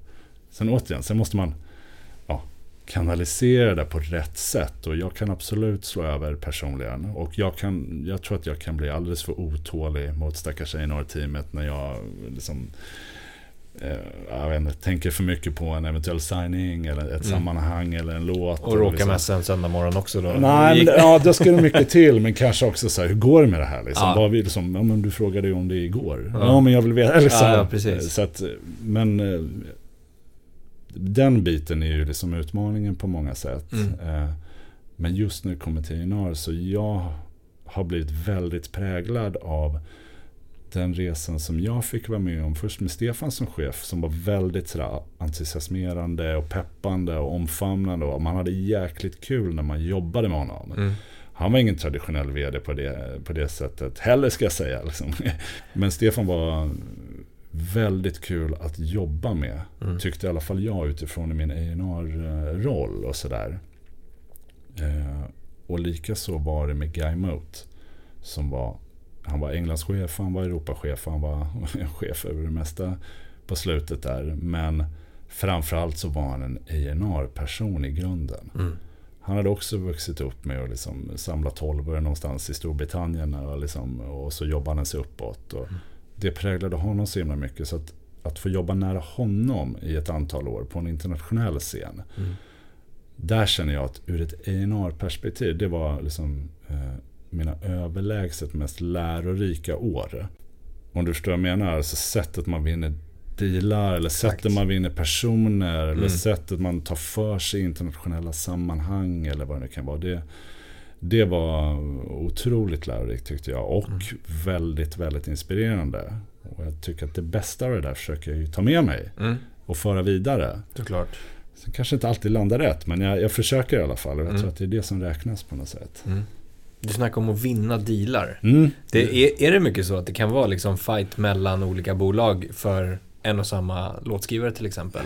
Sen återigen, sen måste man ja, kanalisera det på rätt sätt. Och jag kan absolut slå över personligen. Och jag, kan, jag tror att jag kan bli alldeles för otålig mot stackars Einar-teamet när jag liksom Eh, jag vet inte, tänker för mycket på en eventuell signing eller ett mm. sammanhang eller en låt. Och råkar liksom. messa en söndag morgon också då? Nej, men, ja, det ska det mycket till. Men kanske också så här, hur går det med det här? Liksom? Ja. Vi, liksom, ja, men du frågade ju om det igår. Ja, ja men jag vill veta. Liksom. Ja, ja, precis. Så att, men eh, den biten är ju liksom utmaningen på många sätt. Mm. Eh, men just det kommer till Einar så jag har blivit väldigt präglad av den resan som jag fick vara med om, först med Stefan som chef, som var väldigt sådär, entusiasmerande och peppande och omfamnande. Och man hade jäkligt kul när man jobbade med honom. Mm. Han var ingen traditionell vd på det, på det sättet heller ska jag säga. Liksom. Men Stefan var väldigt kul att jobba med. Mm. Tyckte i alla fall jag utifrån min A&R-roll och sådär. Eh, och likaså var det med Guy Mote. Som var han var Englandschef, han var Europachef, han var chef över det mesta på slutet där. Men framförallt så var han en A&R-person i grunden. Mm. Han hade också vuxit upp med att liksom samla tolvor någonstans i Storbritannien och, liksom, och så jobbade han sig uppåt. Och mm. Det präglade honom så himla mycket. Så att, att få jobba nära honom i ett antal år på en internationell scen. Mm. Där känner jag att ur ett A&R-perspektiv, det var liksom eh, mina överlägset mest lärorika år. Om du förstår vad jag menar, alltså sättet man vinner dealar eller Exakt. sättet man vinner personer mm. eller sättet man tar för sig i internationella sammanhang eller vad det nu kan vara. Det, det var otroligt lärorikt tyckte jag och mm. väldigt, väldigt inspirerande. Och jag tycker att det bästa av det där försöker jag ju ta med mig mm. och föra vidare. Såklart. Sen kanske inte alltid landar rätt, men jag, jag försöker i alla fall. Och jag mm. tror att det är det som räknas på något sätt. Du snackar om att vinna dealar. Mm. Det, är, är det mycket så att det kan vara liksom fight mellan olika bolag för en och samma låtskrivare till exempel?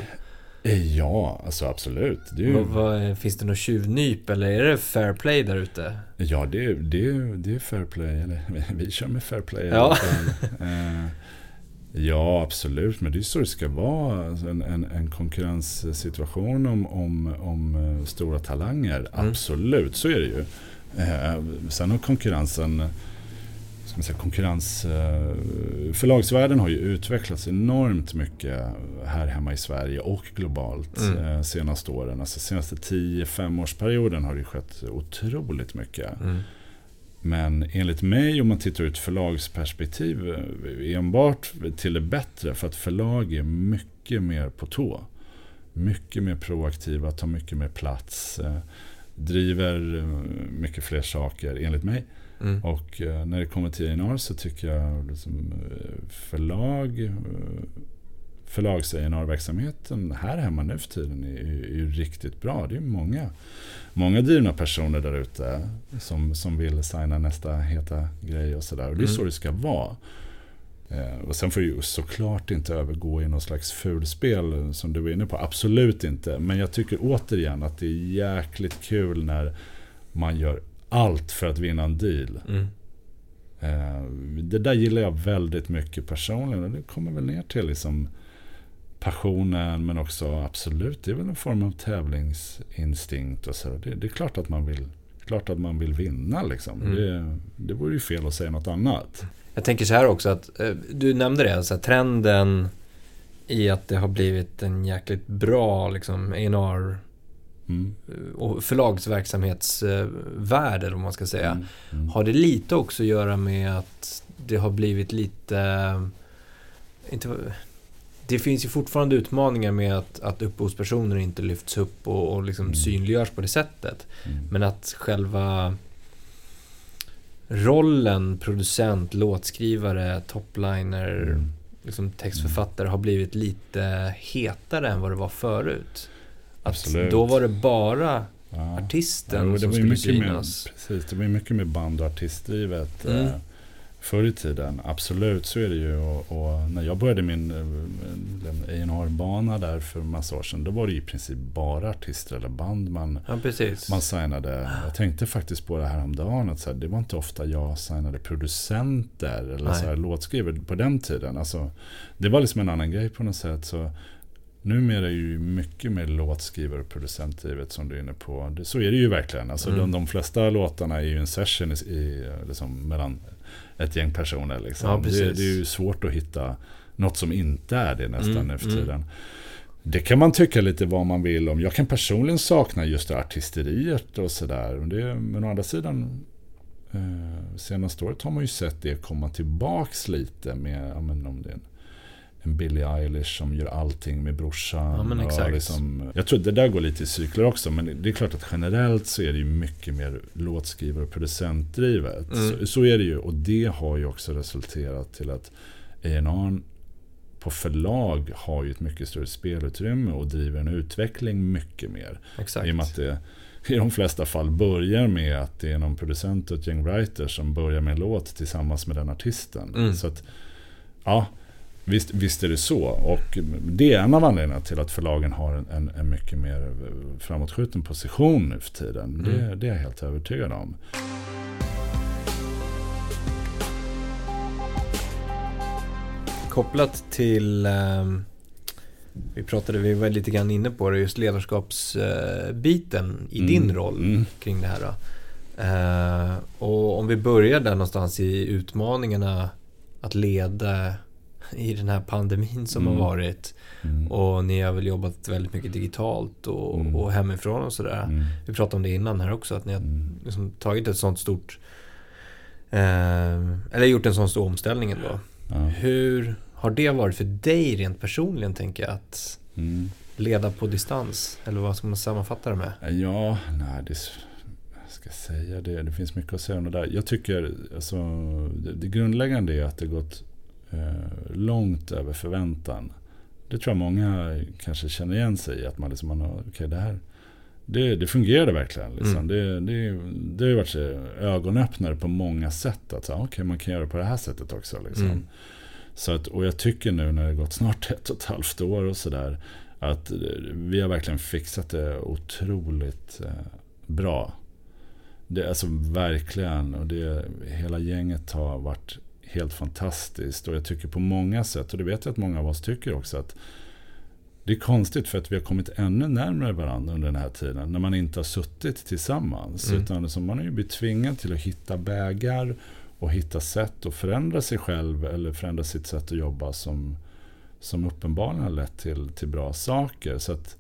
Eh, ja, alltså absolut. Det ju... vad, vad, finns det något tjuvnyp eller är det fair play där ute? Ja, det, det, det är fair play. Eller, vi kör med fair play. Ja. Eh, ja, absolut. Men det är så det ska vara. Alltså en, en, en konkurrenssituation om, om, om eh, stora talanger. Mm. Absolut, så är det ju. Eh, sen har konkurrensen ska man säga, konkurrens, eh, förlagsvärlden har ju utvecklats enormt mycket här hemma i Sverige och globalt mm. eh, senaste åren. Alltså senaste 10-5 årsperioden har det skett otroligt mycket. Mm. Men enligt mig, om man tittar ett förlagsperspektiv, eh, enbart till det bättre. För att förlag är mycket mer på tå. Mycket mer proaktiva, tar mycket mer plats. Driver eh, mycket fler saker enligt mig. Mm. Och eh, när det kommer till A&R så tycker jag liksom, eh, förlag förlags verksamheten här hemma nu för tiden är, är, är riktigt bra. Det är många, många drivna personer där ute som, som vill signa nästa heta grej och sådär. Och det är mm. så det ska vara. Eh, och sen får det ju såklart inte övergå i någon slags fulspel som du var inne på. Absolut inte. Men jag tycker återigen att det är jäkligt kul när man gör allt för att vinna en deal. Mm. Eh, det där gillar jag väldigt mycket personligen. Och det kommer väl ner till liksom passionen men också absolut, det är väl en form av tävlingsinstinkt. Och så. Det, det är klart att man vill, klart att man vill vinna. Liksom. Mm. Det, det vore ju fel att säga något annat. Jag tänker så här också att, eh, du nämnde det, så här, trenden i att det har blivit en jäkligt bra liksom A&R Mm. och förlagsverksamhetsvärld eller vad man ska säga. Mm. Mm. Har det lite också att göra med att det har blivit lite... Inte, det finns ju fortfarande utmaningar med att, att upphovspersoner inte lyfts upp och, och liksom Mm. synliggörs på det sättet. Mm. Men att själva rollen producent, låtskrivare, topliner, Mm. liksom textförfattare har blivit lite hetare än vad det var förut. Att Absolut. Då var det bara Ja. artisten Ja, det som skulle mycket mer, synas. precis, det var mycket mer band och artistdrivet Mm. Förr i tiden. Absolut, så är det ju. Och, och när jag började min eh, A&R-bana där för massa år sedan, då var det i princip bara artister eller band man, Ja, man signade. Jag tänkte faktiskt på det här om dagen, att så här, det var inte ofta jag signade producenter eller Nej. så här, låtskrivare på den tiden. Alltså, det var liksom en annan grej på något sätt. Så Numera är det ju mycket mer låtskrivare och producentdrivet som du är inne på. Så är det ju verkligen. Alltså Mm. de, de flesta låtarna är ju en session i, i, liksom, mellan ett gäng personer. Liksom. Ja, det, det är ju svårt att hitta något som inte är det nästan Mm, nu för mm. tiden. Det kan man tycka lite vad man vill om. Jag kan personligen sakna just artisteriet och sådär. Men å andra sidan, eh, senaste året har man ju sett det komma tillbaks lite med, ja, men om det är en, en Billie Eilish som gör allting med brorsan. Ja. Liksom, jag tror att det där går lite i cykler också, men det är klart att generellt så är det ju mycket mer låtskrivare och producentdrivet. Mm. Så, så är det ju, och det har ju också resulterat till att A&R på förlag har ju ett mycket större spelutrymme och driver en utveckling mycket mer. Exakt. I och med att det i de flesta fall börjar med att det är någon producent och ett gäng writers som börjar med en låt tillsammans med den artisten. Mm. Så att, ja, visst, visst är det så. Och det är en av anledningarna till att förlagen har en, en, mycket mer framåtskjuten position nu för tiden. Mm. Det, det är jag helt övertygad om. Kopplat till, ehm, vi pratade, vi var lite grann inne på det, just ledarskapsbiten i Mm, din roll mm. kring det här. Då. Eh, och om vi börjar där någonstans i utmaningarna att leda i den här pandemin som Mm. har varit. Mm. Och ni har väl jobbat väldigt mycket digitalt och, Mm. och hemifrån och sådär. Mm. Vi pratade om det innan här också, att ni har Mm. liksom tagit ett sånt stort eh, eller gjort en sån stor omställning ändå. Ja. Hur har det varit för dig rent personligen, tänker jag, att Mm. leda på distans? Eller vad ska man sammanfatta det med? Ja, nej, det, ska säga det. Det finns mycket att säga om det där. Jag tycker, alltså, det, det grundläggande är att det gått eh, långt över förväntan. Det tror jag många kanske känner igen sig i. Att man liksom, man har, okej det här, det, det fungerade verkligen. Liksom. Mm. Det, det, det har varit så ögonöppnare på många sätt. Att så, okej, man kan göra på det här sättet också. Liksom. Mm. Så att, och jag tycker nu när det gått snart ett och ett halvt år och sådär. Att eh, vi har verkligen fixat det otroligt eh, bra. Det, alltså verkligen. Och det, hela gänget har varit helt fantastiskt. Och jag tycker på många sätt, och det vet jag att många av oss tycker också, att det är konstigt för att vi har kommit ännu närmare varandra under den här tiden. När man inte har suttit tillsammans. Mm. Utan liksom man har ju blivit tvingad till att hitta vägar och hitta sätt att förändra sig själv eller förändra sitt sätt att jobba som, som uppenbarligen har lett till, till bra saker. Så att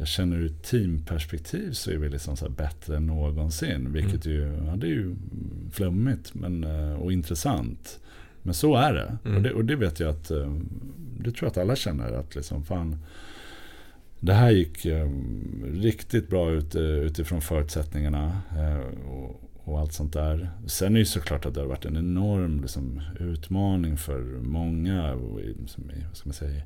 jag känner ur ett teamperspektiv så är vi liksom så bättre än någonsin. Vilket Mm. ju, ja, det är ju flummigt men, eh, och intressant. Men så är det. Mm. Och det. Och det vet jag att, eh, det tror jag att alla känner. Att liksom fan, det här gick eh, riktigt bra ut, utifrån förutsättningarna. Och, och allt sånt där. Sen är det ju såklart att det har varit en enorm liksom, utmaning för många. Och i, som i, vad ska man säga,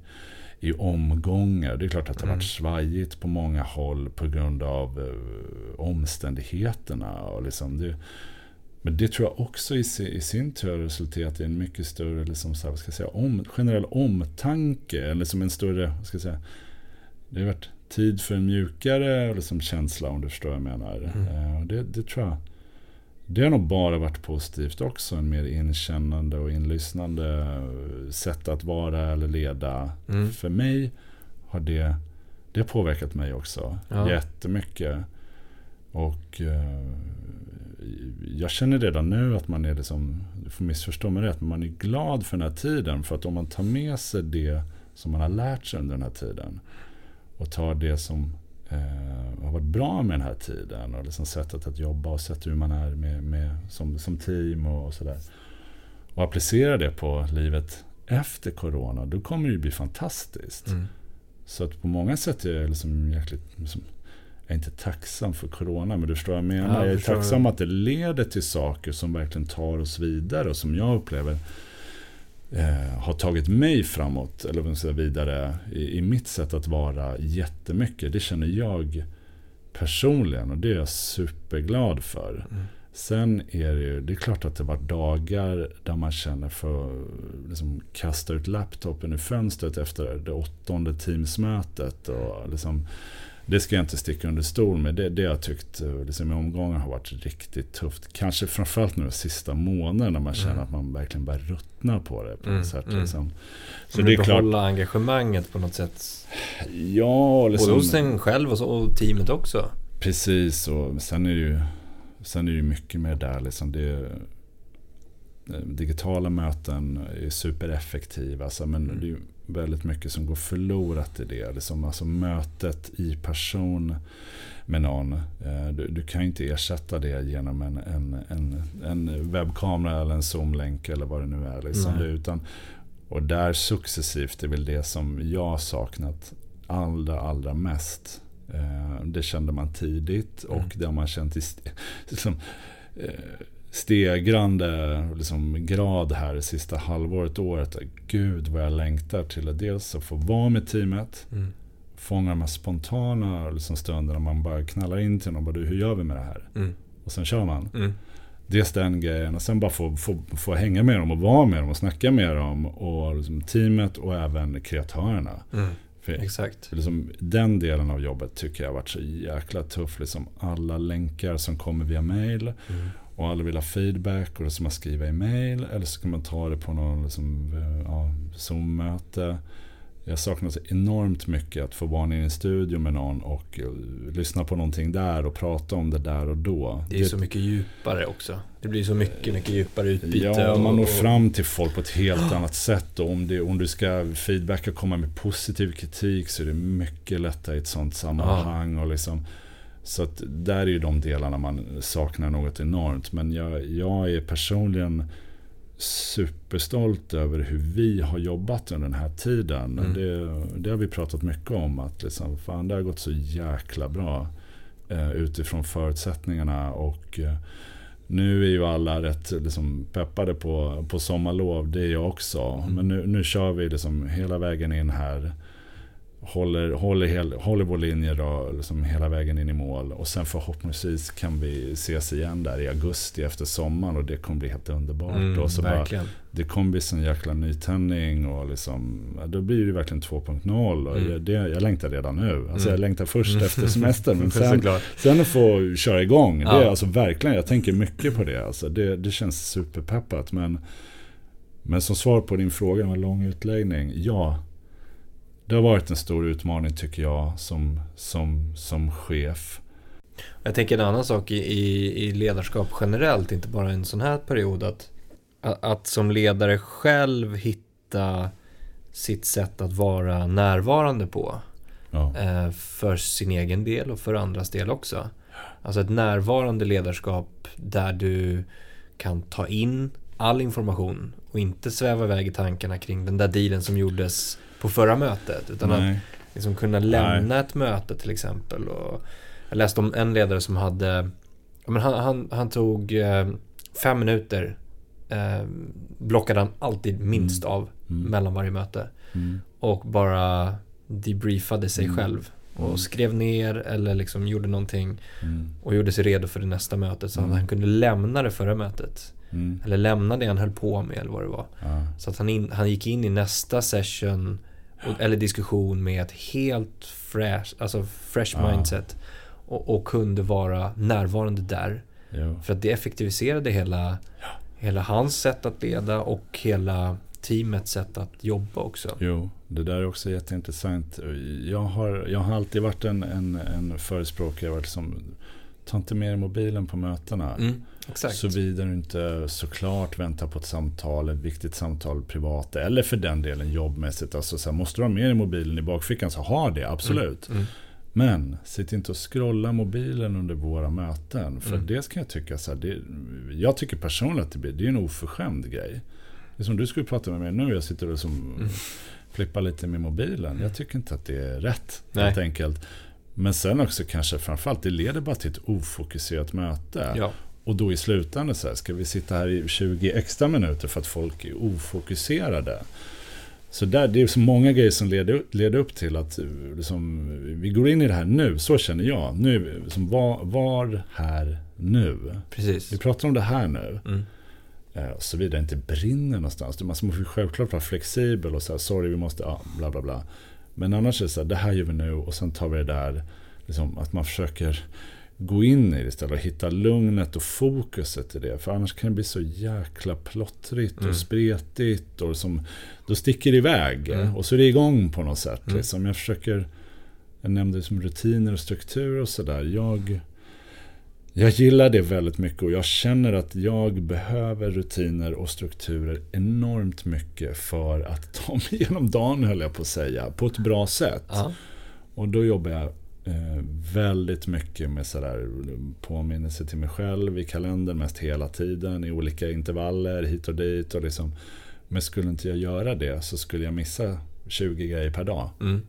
i omgångar. Det är klart att det har Mm. varit svajigt på många håll på grund av eh, omständigheterna. Och liksom det, men det tror jag också i, i sin tur har resulterat i en mycket större liksom, så här, ska jag säga, om, generell omtanke. Eller som en större, vad ska jag säga, det har varit tid för en mjukare liksom, känsla om du förstår vad jag menar. Mm. Eh, det, det tror jag. Det har nog bara varit positivt också. En mer inkännande och inlyssnande sätt att vara eller leda. Mm. För mig har det, det har påverkat mig också. Ja. Jättemycket. Och eh, jag känner redan nu att man är liksom, du får missförstå mig rätt, men man är glad för den här tiden. För att om man tar med sig det som man har lärt sig under den här tiden och tar det som eh, har varit bra med den här tiden och liksom sättet att jobba och sättet hur man är med, med, som, som team och, och sådär. Och applicera det på livet efter corona, då kommer det ju bli fantastiskt. Mm. Så att på många sätt är jag liksom jäkligt, liksom, jag är inte tacksam för corona, men du förstår vad jag menar. Ja, jag jag är tacksam att det leder till saker som verkligen tar oss vidare och som jag upplever eh, har tagit mig framåt, eller vad säger, vidare i, i mitt sätt att vara jättemycket. Det känner jag personligen och det är jag superglad för. Mm. Sen är det ju, det är klart att det var dagar där man känner för att liksom kasta ut laptopen i fönstret efter det åttonde teamsmötet. Och liksom, det ska jag inte sticka under stol med. Det, det har jag tyckt liksom, i omgångar har varit riktigt tufft. Kanske framförallt nu de sista månaderna när man känner Mm. att man verkligen börjar ruttna på det. På Mm, sätt, mm. liksom. Så Men det är klart, behålla engagemanget på något sätt. ja, Både liksom, hos en själv och, så, och teamet också. Precis, och sen är det ju, sen är det mycket mer där. Liksom det, eh, digitala möten är supereffektiva. Alltså, men Mm. det är väldigt mycket som går förlorat i det. Liksom, alltså mötet i person med någon. Eh, Du, du kan inte ersätta det genom en, en, en, en webbkamera eller en zoomlänk eller vad det nu är. Liksom. Nej. Utan, och där successivt är väl det som jag saknat allra, allra mest. Eh, Det kände man tidigt och Mm. det har man känt i liksom, stegrande liksom, grad här det sista halvåret, året. Gud vad jag längtar till att dels att få vara med teamet, Mm. fånga de här spontana liksom, stunderna man bara knallar in till någon och bara, du, hur gör vi med det här? Mm. Och sen kör man. Mm. Dels den grejen och sen bara få, få, få hänga med dem och vara med dem och snacka med dem och liksom, teamet och även kreatörerna. Mm. För Exakt. för liksom, den delen av jobbet tycker jag har varit så jäkla tuff. Liksom alla länkar som kommer via mail Mm. Och alla vill ha feedback och då ska man skriva i mail eller så kan man ta det på någon liksom, eh, ja, Zoom-möte. Jag saknar så enormt mycket att få vara inne i en studio med någon och eh, lyssna på någonting där och prata om det där och då. Det är ju så mycket djupare också. Det blir så mycket, mycket djupare utbyte. Ja, man når och- fram till folk på ett helt annat sätt. Och om, det, om du ska feedbacka och komma med positiv kritik så är det mycket lättare i ett sånt sammanhang. Och liksom, så där är ju de delarna man saknar något enormt. Men jag, jag är personligen superstolt över hur vi har jobbat under den här tiden. Mm. Det, det har vi pratat mycket om. Att liksom, fan, det har gått så jäkla bra eh, utifrån förutsättningarna. Och eh, nu är ju alla rätt liksom, peppade på, på sommarlov. Det är jag också. Mm. Men nu, nu kör vi liksom hela vägen in här. Håller, håller, hel, håller vår linje då, liksom hela vägen in i mål. Och sen förhoppningsvis kan vi ses igen där i augusti efter sommaren. Och det kommer bli helt underbart. Mm, och så bara, det kommer bli sån jäkla nytändning och liksom, då blir det verkligen 2.0. Och Mm. jag, det, jag längtar redan nu. Alltså Mm. jag längtar först efter semestern. Men sen, sen att få köra igång. Det är Ja. alltså verkligen, jag tänker mycket på det. Alltså det, det känns superpeppat. Men, men som svar på din fråga med lång utläggning. Ja, det har varit en stor utmaning tycker jag som, som, som chef. Jag tänker en annan sak i, i, i ledarskap generellt, inte bara en sån här period. Att, att, att som ledare själv hitta sitt sätt att vara närvarande på. Ja. Eh, för sin egen del och för andras del också. Alltså ett närvarande ledarskap där du kan ta in all information och inte sväva iväg i tankarna kring den där dealen som gjordes på förra mötet. Utan att Nej. liksom kunna lämna ett möte till exempel. Och jag läste om en ledare som hade, men han, han, han tog eh, fem minuter, eh, blockade han alltid minst av Mm. mellan varje möte. Mm. Och bara debriefade sig Mm. själv. Och Mm. skrev ner eller liksom gjorde någonting Mm. och gjorde sig redo för det nästa mötet. Så att Mm. han kunde lämna det förra mötet. Mm. Eller lämna det han höll på med eller vad det var. Ja. Så att han, in, han gick in i nästa session eller diskussion med ett helt fresh, alltså fresh Ja. mindset. Och, och kunde vara närvarande där. Jo. För att det effektiviserade hela, hela hans sätt att leda och hela teamets sätt att jobba också. Jo, det där är också jätteintressant. Jag har, jag har alltid varit en, en, en förespråkare liksom, ta inte med dig mobilen på mötena. Mm. Såvida du inte såklart väntar på ett samtal, ett viktigt samtal privat eller för den delen jobbmässigt. Alltså så här, måste du ha med dig mobilen i bakfickan så ha det, absolut. Mm. Men sitt inte och scrolla mobilen under våra möten. För Mm. det ska jag tycka så här, det, jag tycker personligen att det, blir, det är en oförskämd grej. Det är som du skulle prata med mig nu, jag sitter och som Mm. flippar lite med mobilen. Jag tycker inte att det är rätt, Nej. helt enkelt. Men sen också kanske framförallt, det leder bara till ett ofokuserat möte. Ja. Och då i slutändan så här, ska vi sitta här i 20 extra minuter för att folk är ofokuserade? Så där, det är så många grejer som leder, leder upp till att eh, liksom, vi går in i det här nu, så känner jag. Nu, liksom, var, var här nu. Precis. Vi pratar om det här nu. Mm. Eh, såvida det inte brinner någonstans. Man måste självklart vara flexibel och säga sorry vi måste, ja, bla bla bla. Men annars är det så här, det här gör vi nu och sen tar vi det där. Liksom, att man försöker gå in i det istället och hitta lugnet och fokuset i det. För annars kan det bli så jäkla plottrigt Mm. och spretigt. Och som, då sticker det iväg Mm. och så är det igång på något sätt. Mm. Liksom. Jag försöker, jag nämnde som rutiner och struktur och sådär. Jag, jag gillar det väldigt mycket och jag känner att jag behöver rutiner och strukturer enormt mycket för att ta mig igenom dagen höll jag på att säga. På ett bra sätt. Ja. Och då jobbar jag eh, väldigt mycket med sådär påminnelse till mig själv i kalendern mest hela tiden i olika intervaller hit och dit. Och liksom, men skulle inte jag göra det så skulle jag missa 20 grejer per dag. Mm.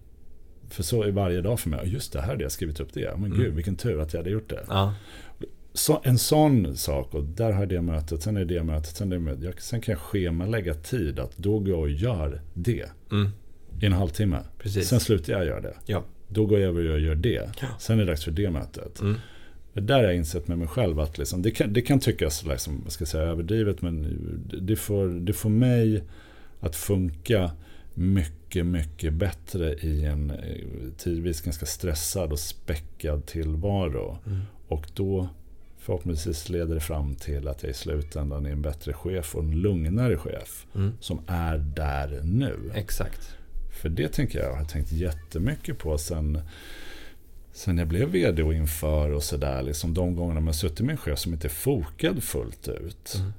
För så är varje dag för mig. "Ja, Just det, här hade jag skrivit upp det. Men Mm. gud, vilken tur att jag hade gjort det. Ja. Så, en sån sak, och där har jag det mötet, sen är det mötet, sen är det mötet. Jag, sen kan jag schemalägga tid att då går jag och gör det Mm. i en halvtimme. Precis. Sen slutar jag göra det. Ja. Då går jag över och gör det. Ja. Sen är det dags för det mötet. Mm. Det där har jag insett med mig själv att liksom, det, kan, det kan tyckas liksom, vad ska jag säga, överdrivet men det- det får, det får mig att funka mycket, mycket bättre i en eh, tidvis ganska stressad och späckad tillvaro. Mm. Och då förhoppningsvis leder det fram till att jag i slutändan är en bättre chef och en lugnare chef Mm. som är där nu. Exakt. För det tänker jag, jag har tänkt jättemycket på sen, sen jag blev vd och inför och sådär. Liksom de gångerna man suttit med en chef som inte är fokad fullt ut. Mm.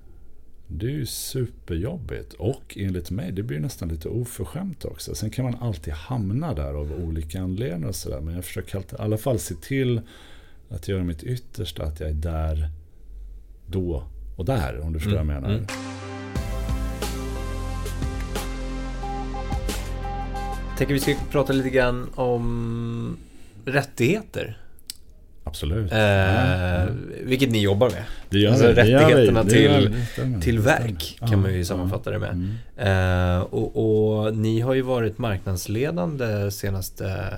Det är ju superjobbigt. Och enligt mig, det blir nästan lite oförskämt också. Sen kan man alltid hamna där av olika anledningar och sådär. Men jag försöker alltid, i alla fall se till att göra mitt yttersta att jag är där då och där. Om du förstår Mm, vad jag menar. mm. Tänker vi ska prata lite grann om rättigheter. Absolut. Eh, Ja. vilket ni jobbar med. Det gör alltså det rättigheterna det till- gör vi, det till verk kan man ju sammanfatta det med. Mm. Eh, och, och ni har ju varit marknadsledande senaste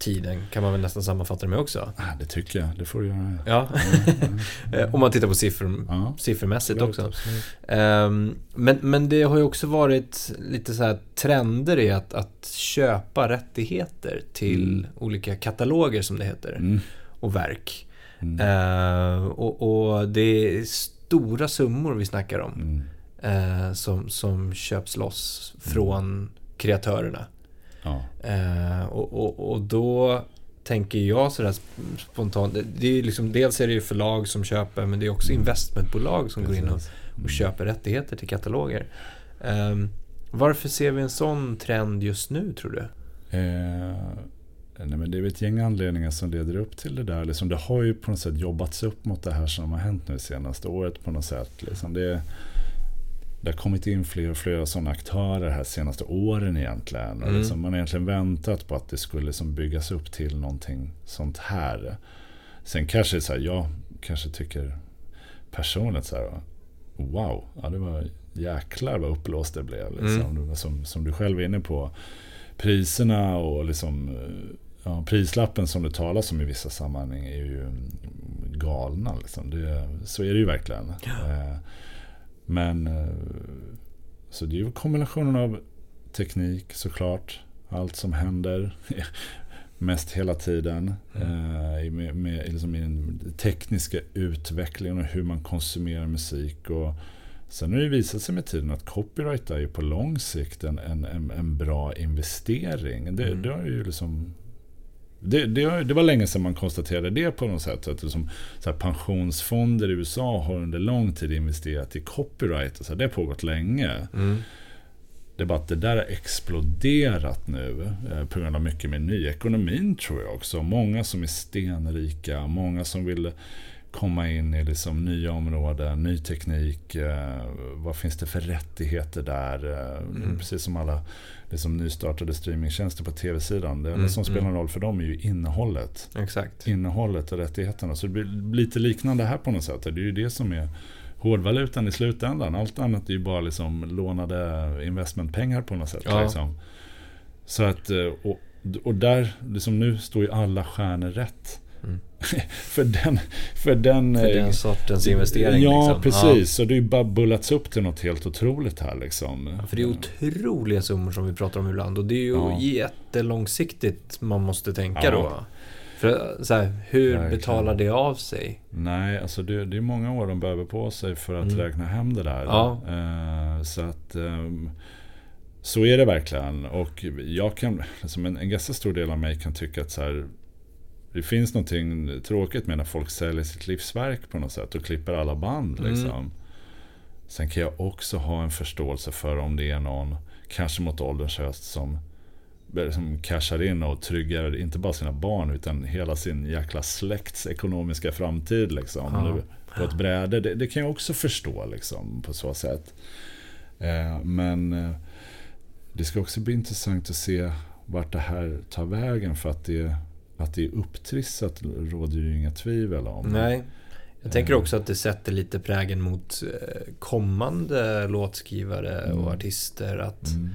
tiden kan man väl nästan sammanfatta det med också. Ah, det tycker jag, det får du göra. Ja, om man tittar på siffror, Ja, siffermässigt också. absolut. Ehm, men, men det har ju också varit lite så här trender i att, att köpa rättigheter till Mm. olika kataloger som det heter. Mm. Och verk. Mm. Ehm, och, och det är stora summor vi snackar om. Mm. eh, som, som köps loss från kreatörerna. Ja. Eh, och, och, och då tänker jag sådär spontant. det- är liksom, dels är det ju förlag som köper men det är också investmentbolag som går in och, Precis. Mm. och köper rättigheter till kataloger. Ehm, varför ser vi en sån trend just nu tror du? Eh, nej, men det är ett gäng anledningar som leder upp till det där. Liksom, det har ju på något sätt jobbats upp mot det här som har hänt nu senaste året på något sätt. Liksom, det, det har kommit in fler och fler sådana aktörer här senaste åren egentligen. Mm. liksom, man har egentligen väntat på att det skulle liksom byggas upp till någonting sånt här. Sen kanske så här, jag kanske tycker personligt så här, wow, ja, det var jäklar vad uppblåst det blev. Liksom. Mm. Som, som du själv är inne på priserna och liksom, ja, prislappen som det talas om i vissa sammanhang är ju galna. Liksom. Det, så är det ju verkligen. Eh, Men eh, så det är ju kombinationen av teknik såklart. Allt som händer. Mest hela tiden. Mm. Eh, med, med liksom i den tekniska utvecklingen och hur man konsumerar musik. Och sen har det visat sig med tiden att copyright är ju på lång sikt en, en, en bra investering. Det, mm. det har ju liksom det, det, det, var länge sedan man konstaterade det på något sätt. Att liksom, så pensionsfonder i USA har under lång tid investerat i copyright. Så det har pågått länge. Mm. Det är bara att det där har exploderat nu eh, på grund av mycket med nyekonomin tror jag också. Många som är stenrika, många som vill komma in i liksom nya områden, ny teknik. Eh, vad finns det för rättigheter där? Eh, mm. Precis som alla liksom nystartade streamingtjänster på tv-sidan. Det mm, som spelar mm. roll för dem är ju innehållet. Exakt. Innehållet och rättigheterna. Så det blir lite liknande här på något sätt. Det är ju det som är hårdvalutan i slutändan. Allt annat är ju bara liksom lånade investmentpengar på något sätt. Ja. Liksom. Så att, eh, och, och där, liksom nu står ju alla stjärnor rätt. Mm. för den, för den, för den sortens investering. Ja, liksom. precis. Ja. Så det har ju bara bullats upp till något helt otroligt här. Liksom. Ja, för det är otroliga summor som vi pratar om ibland. Och det är ju ja. jättelångsiktigt man måste tänka ja. då. För så här, hur Verkligen. betalar det av sig? Nej, alltså det, det, är många år de behöver på sig för att mm. räkna hem det där. Ja. Uh, så att um, så är det verkligen. Och jag kan, liksom en, en ganska stor del av mig kan tycka att så här, det finns någonting tråkigt med när folk säljer sitt livsverk på något sätt och klipper alla band. Mm. Liksom. Sen kan jag också ha en förståelse för om det är någon, kanske mot ålderns höst, som som cashar in och tryggar inte bara sina barn utan hela sin jäkla släkts ekonomiska framtid. Liksom, ja. På ett bräde. Det, det, kan jag också förstå liksom, på så sätt. Eh, men eh, det ska också bli intressant att se vart det här tar vägen. För att det, att det är upptrissat råder ju inga tvivel om. Nej. Jag tänker också att det sätter lite prägen mot eh, kommande låtskrivare och mm. artister. Att mm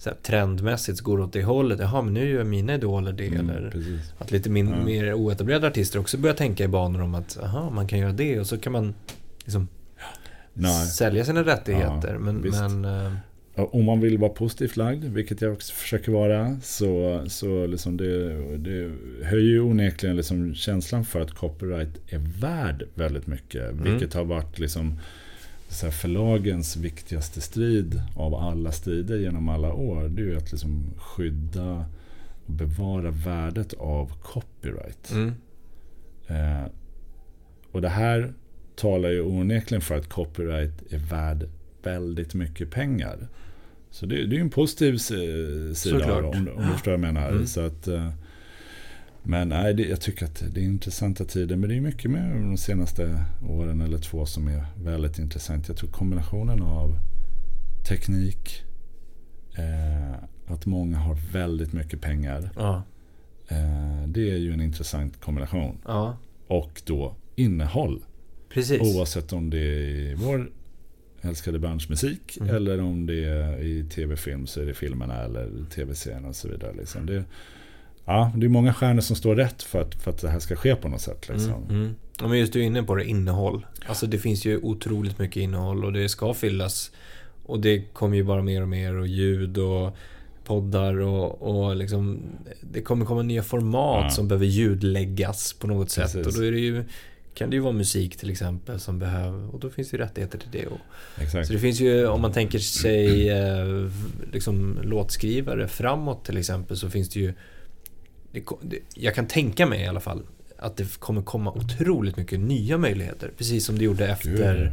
så här, trendmässigt går åt det hållet. Jaha, men nu gör mina idoler det. Mm, eller precis. att lite min, ja. mer oetablerade artister också börjar tänka i banor om att aha, man kan göra det och så kan man liksom Nej. sälja sina rättigheter. Ja, men, men uh... om man vill vara positivt lagd, vilket jag också försöker vara, så, så liksom det, det höjer ju onekligen liksom känslan för att copyright är värd väldigt mycket. Mm. Vilket har varit liksom så förlagens viktigaste strid av alla strider genom alla år, det är ju att liksom skydda och bevara värdet av copyright. Mm. Eh, och det här talar ju onekligen för att copyright är värd väldigt mycket pengar. Så det, det är ju en positiv sida om, om, du förstår vad jag menar. Mm. Så att, eh, men nej, det, jag tycker att det är intressanta tider. Men det är mycket med de senaste åren eller två som är väldigt intressant. Jag tror kombinationen av teknik, eh, att många har väldigt mycket pengar. Ja. Eh, det är ju en intressant kombination. Ja. Och då innehåll. Precis. Oavsett om det är vår älskade branschmusik mm. eller om det är i tv-film så är det filmerna eller tv-serien och så vidare. Liksom. Det, ja, det är många stjärnor som står rätt för att, för att det här ska ske på något sätt. Liksom. Mm, mm. Ja, men just du är inne på det, innehåll. Alltså det finns ju otroligt mycket innehåll och det ska fyllas. Och det kommer ju bara mer och mer och ljud och poddar och, och liksom, det kommer komma nya format ja. som behöver ljudläggas på något sätt. Precis. Och då är det ju, kan det ju vara musik till exempel som behöver, och då finns det ju rättigheter till det. Och. Så det finns ju, om man tänker sig eh, liksom, låtskrivare framåt till exempel, så finns det ju det, jag kan tänka mig i alla fall att det kommer komma otroligt mycket nya möjligheter. Precis som det gjorde efter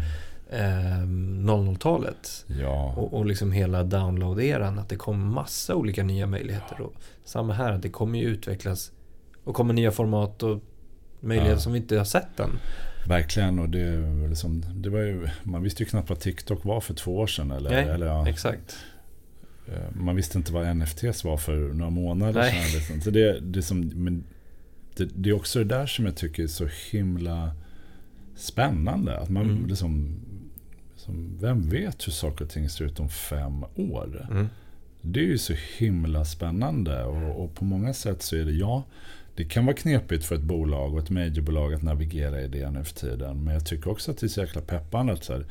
eh, 00-talet. Ja. Och, och liksom hela download-eran. Att det kom massa olika nya möjligheter. Och samma här, det kommer ju utvecklas och kommer nya format och möjligheter ja. som vi inte har sett än. Verkligen, och det, liksom, det var ju, man visste ju knappt vad TikTok var för två år sedan. Eller, Nej, eller, ja. exakt. Eh, man visste inte vad NFTs var för några månader sedan. Liksom. Så det, det, som, men det, det, är också det där som jag tycker är så himla spännande. Att man mm. liksom, liksom, vem vet hur saker och ting ser ut om fem år? Mm. Det är ju så himla spännande och, och, på många sätt så är det, ja, det kan vara knepigt för ett bolag och ett majorbolag att navigera i det nu för tiden. Men jag tycker också att det är så jäkla peppande att så här,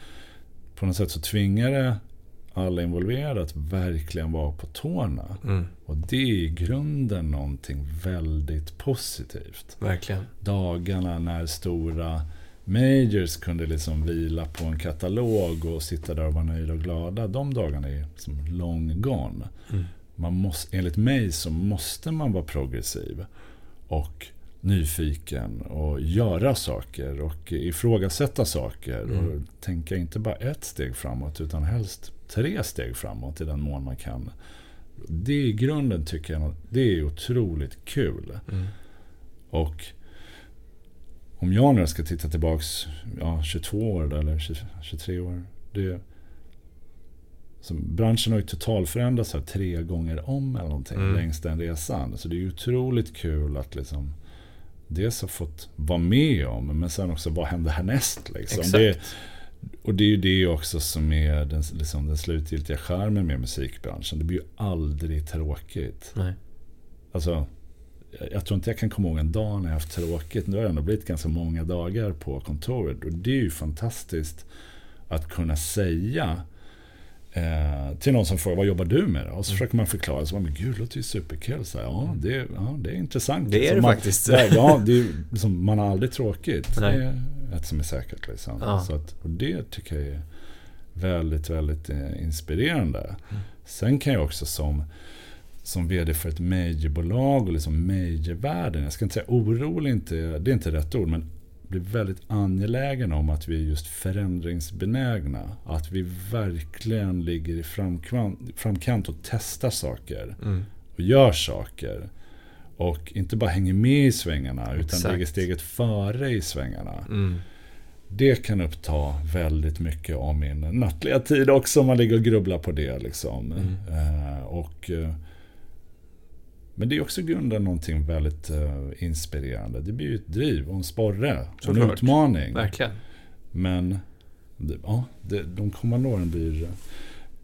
på något sätt så tvingar det alla involverade att verkligen vara på tårna. Mm. Och det är i grunden någonting väldigt positivt. Verkligen. Dagarna när stora majors kunde liksom vila på en katalog och sitta där och vara nöjda och glada. De dagarna är som long gone. Mm. Man måste, enligt mig så måste man vara progressiv och nyfiken och göra saker och ifrågasätta saker. Mm. Och tänka inte bara ett steg framåt utan helst tre steg framåt i den mån man kan. Det i grunden tycker jag det är otroligt kul. Mm. Och om jag nu ska titta tillbaks ja, 22 år eller 20, 23 år. Det, så branschen har ju totalförändrats här tre gånger om eller någonting Mm. längs den resan. Så det är ju otroligt kul att liksom dels ha fått vara med om, men sen också vad händer härnäst? Liksom. Exakt. Det, och det är ju det också som är den, liksom den slutgiltiga skärmen med musikbranschen. Det blir ju aldrig tråkigt. Nej. Alltså, jag- jag tror inte jag kan komma ihåg en dag när jag haft tråkigt. Nu har det ändå blivit ganska många dagar på kontoret. Och det är ju fantastiskt att kunna säga eh, till någon som frågar vad jobbar du med? då?" Och så Mm. försöker man förklara. Så man, men gud, det låter ju superkul. Så här, ja, det, ja, det är intressant. Det är Så det man, faktiskt. Ja, ja, det är, liksom, man har aldrig tråkigt. Nej. Det är ett som är säkert. Liksom. Ja. Så att, och det tycker jag är väldigt, väldigt eh, inspirerande. Mm. Sen kan jag också som som vd för ett majorbolag och liksom majorvärlden. Jag ska inte säga orolig, inte, det är inte rätt ord, men blir väldigt angelägen om att vi är just förändringsbenägna. Att vi verkligen ligger i framkant, och testar saker Mm. och gör saker. Och inte bara hänger med i svängarna utan Exakt. ligger steget före i svängarna. Mm. Det kan uppta väldigt mycket av min nattliga tid också om man ligger och grubblar på det. Liksom. Mm. Eh, och, eh, men det är också grunden någonting väldigt eh, inspirerande. Det blir ju ett driv och en sporre och en Såklart. utmaning. Verkligen. Men ja, det, de kommande åren blir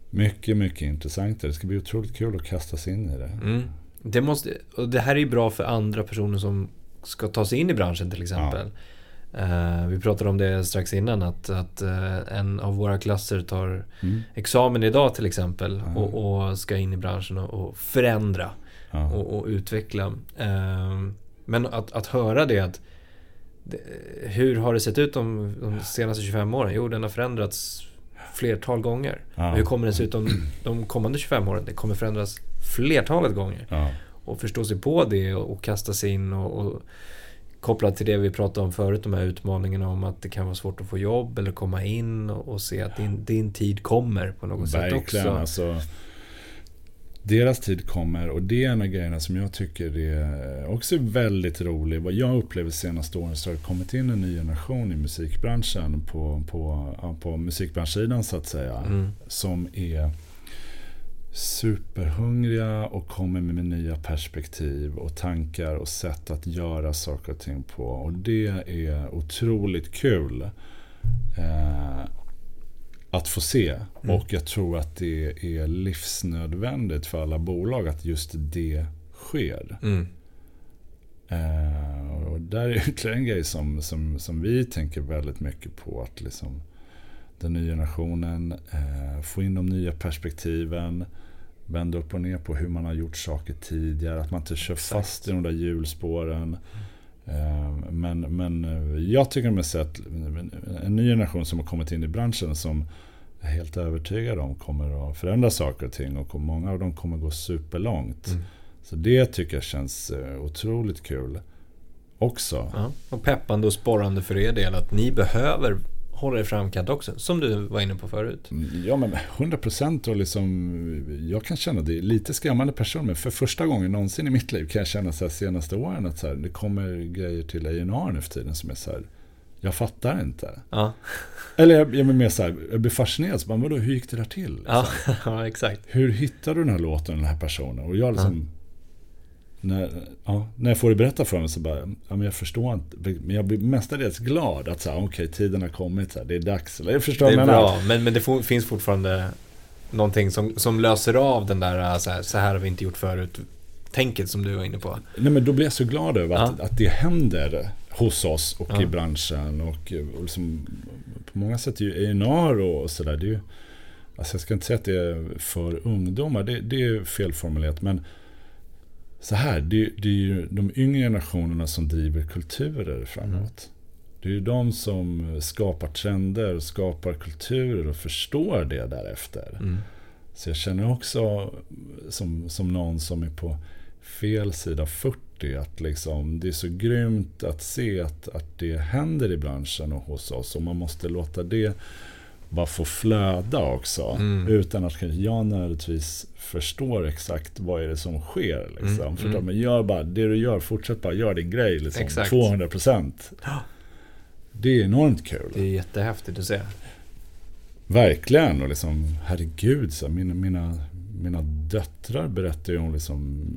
mycket, mycket intressantare. Det ska bli otroligt kul att kasta sig in i det. Mm. Det, måste, och det här är ju bra för andra personer som ska ta sig in i branschen till exempel. Eh, vi pratade om det strax innan att, att eh, en av våra klasser tar Mm. examen idag till exempel Ja. och, och ska in i branschen och, och förändra Ja. och, och utveckla. Eh, men att, att höra det att det, hur har det sett ut de, de senaste 25 åren? Jo, den har förändrats flertal gånger. Ja. Hur kommer det se ut de, de kommande 25 åren? Det kommer förändras flertalet gånger. Ja. Och förstå sig på det och, och kasta sig in och, och kopplat till det vi pratade om förut, de här utmaningarna om att det kan vara svårt att få jobb eller komma in och, och se att din, din tid kommer på något sätt Verkligen. också. Alltså, deras tid kommer och det är en av grejerna som jag tycker är också väldigt rolig. Vad jag upplever senaste åren så har det kommit in en ny generation i musikbranschen på, på, på musikbranschsidan så att säga. Mm. Som är superhungriga och kommer med nya perspektiv och tankar och sätt att göra saker och ting på. Och det är otroligt kul. Eh, att få se. Mm. Och jag tror att det är livsnödvändigt för alla bolag att just det sker. Mm. Eh, och där är ytterligare en grej som, som, som vi tänker väldigt mycket på. Att liksom den nya generationen eh, få in de nya perspektiven. Vända upp och ner på hur man har gjort saker tidigare. Att man inte kör Exakt. fast i de där hjulspåren. Eh, men, men jag tycker mig se att en ny generation som har kommit in i branschen som jag är helt övertygad om kommer att förändra saker och ting. Och många av dem kommer gå superlångt. Mm. Så det tycker jag känns eh, otroligt kul också. Ja. Och peppande och sporrande för er del att ni behöver hålla er framkant också, som du var inne på förut. Ja men 100 procent och liksom Jag kan känna det är lite skrämmande person men för första gången någonsin i mitt liv kan jag känna så här senaste åren att så här, det kommer grejer till A&R nu för tiden som är så här Jag fattar inte. Ja, Eller jag, jag blir mer så här, jag blir fascinerad. Så bara, vadå, hur gick det där till? ja, ja exakt. hur hittade du den här låten, den här personen? Och jag liksom när, ja, när jag får det berättat för mig så bara, ja, men jag förstår inte. Men jag blir mestadels glad att så här, okej, tiden har kommit, så här, det är dags. Eller, jag förstår Det är bra, men, men det finns fortfarande någonting som, som löser av den där äh, så här, så här har vi inte gjort förut tänket som du var inne på. Nej, men då blir jag så glad över att, Ja. att det händer hos oss och Ja. i branschen. Och, och liksom, på många sätt är ju A&R och sådär, det är ju alltså jag ska inte säga att det är för ungdomar, det, det är felformulerat, men så här, det, det, är ju de yngre generationerna som driver kulturer framåt. Mm. Det är ju de som skapar trender, skapar kulturer och förstår det därefter. Mm. Så jag känner också som, som någon som är på fel sida 40 att liksom, det är så grymt att se att, att det händer i branschen och hos oss. Och man måste låta det bara få flöda också. Mm. Utan att jag nödvändigtvis förstår exakt vad är det som sker. Liksom. Mm. För mm. Men gör bara det du gör, fortsätt bara, gör din grej. Liksom. Exakt. 200% Det är enormt kul. Det är jättehäftigt att se. Verkligen. Och liksom, herregud, så mina, mina, mina döttrar berättar ju om liksom,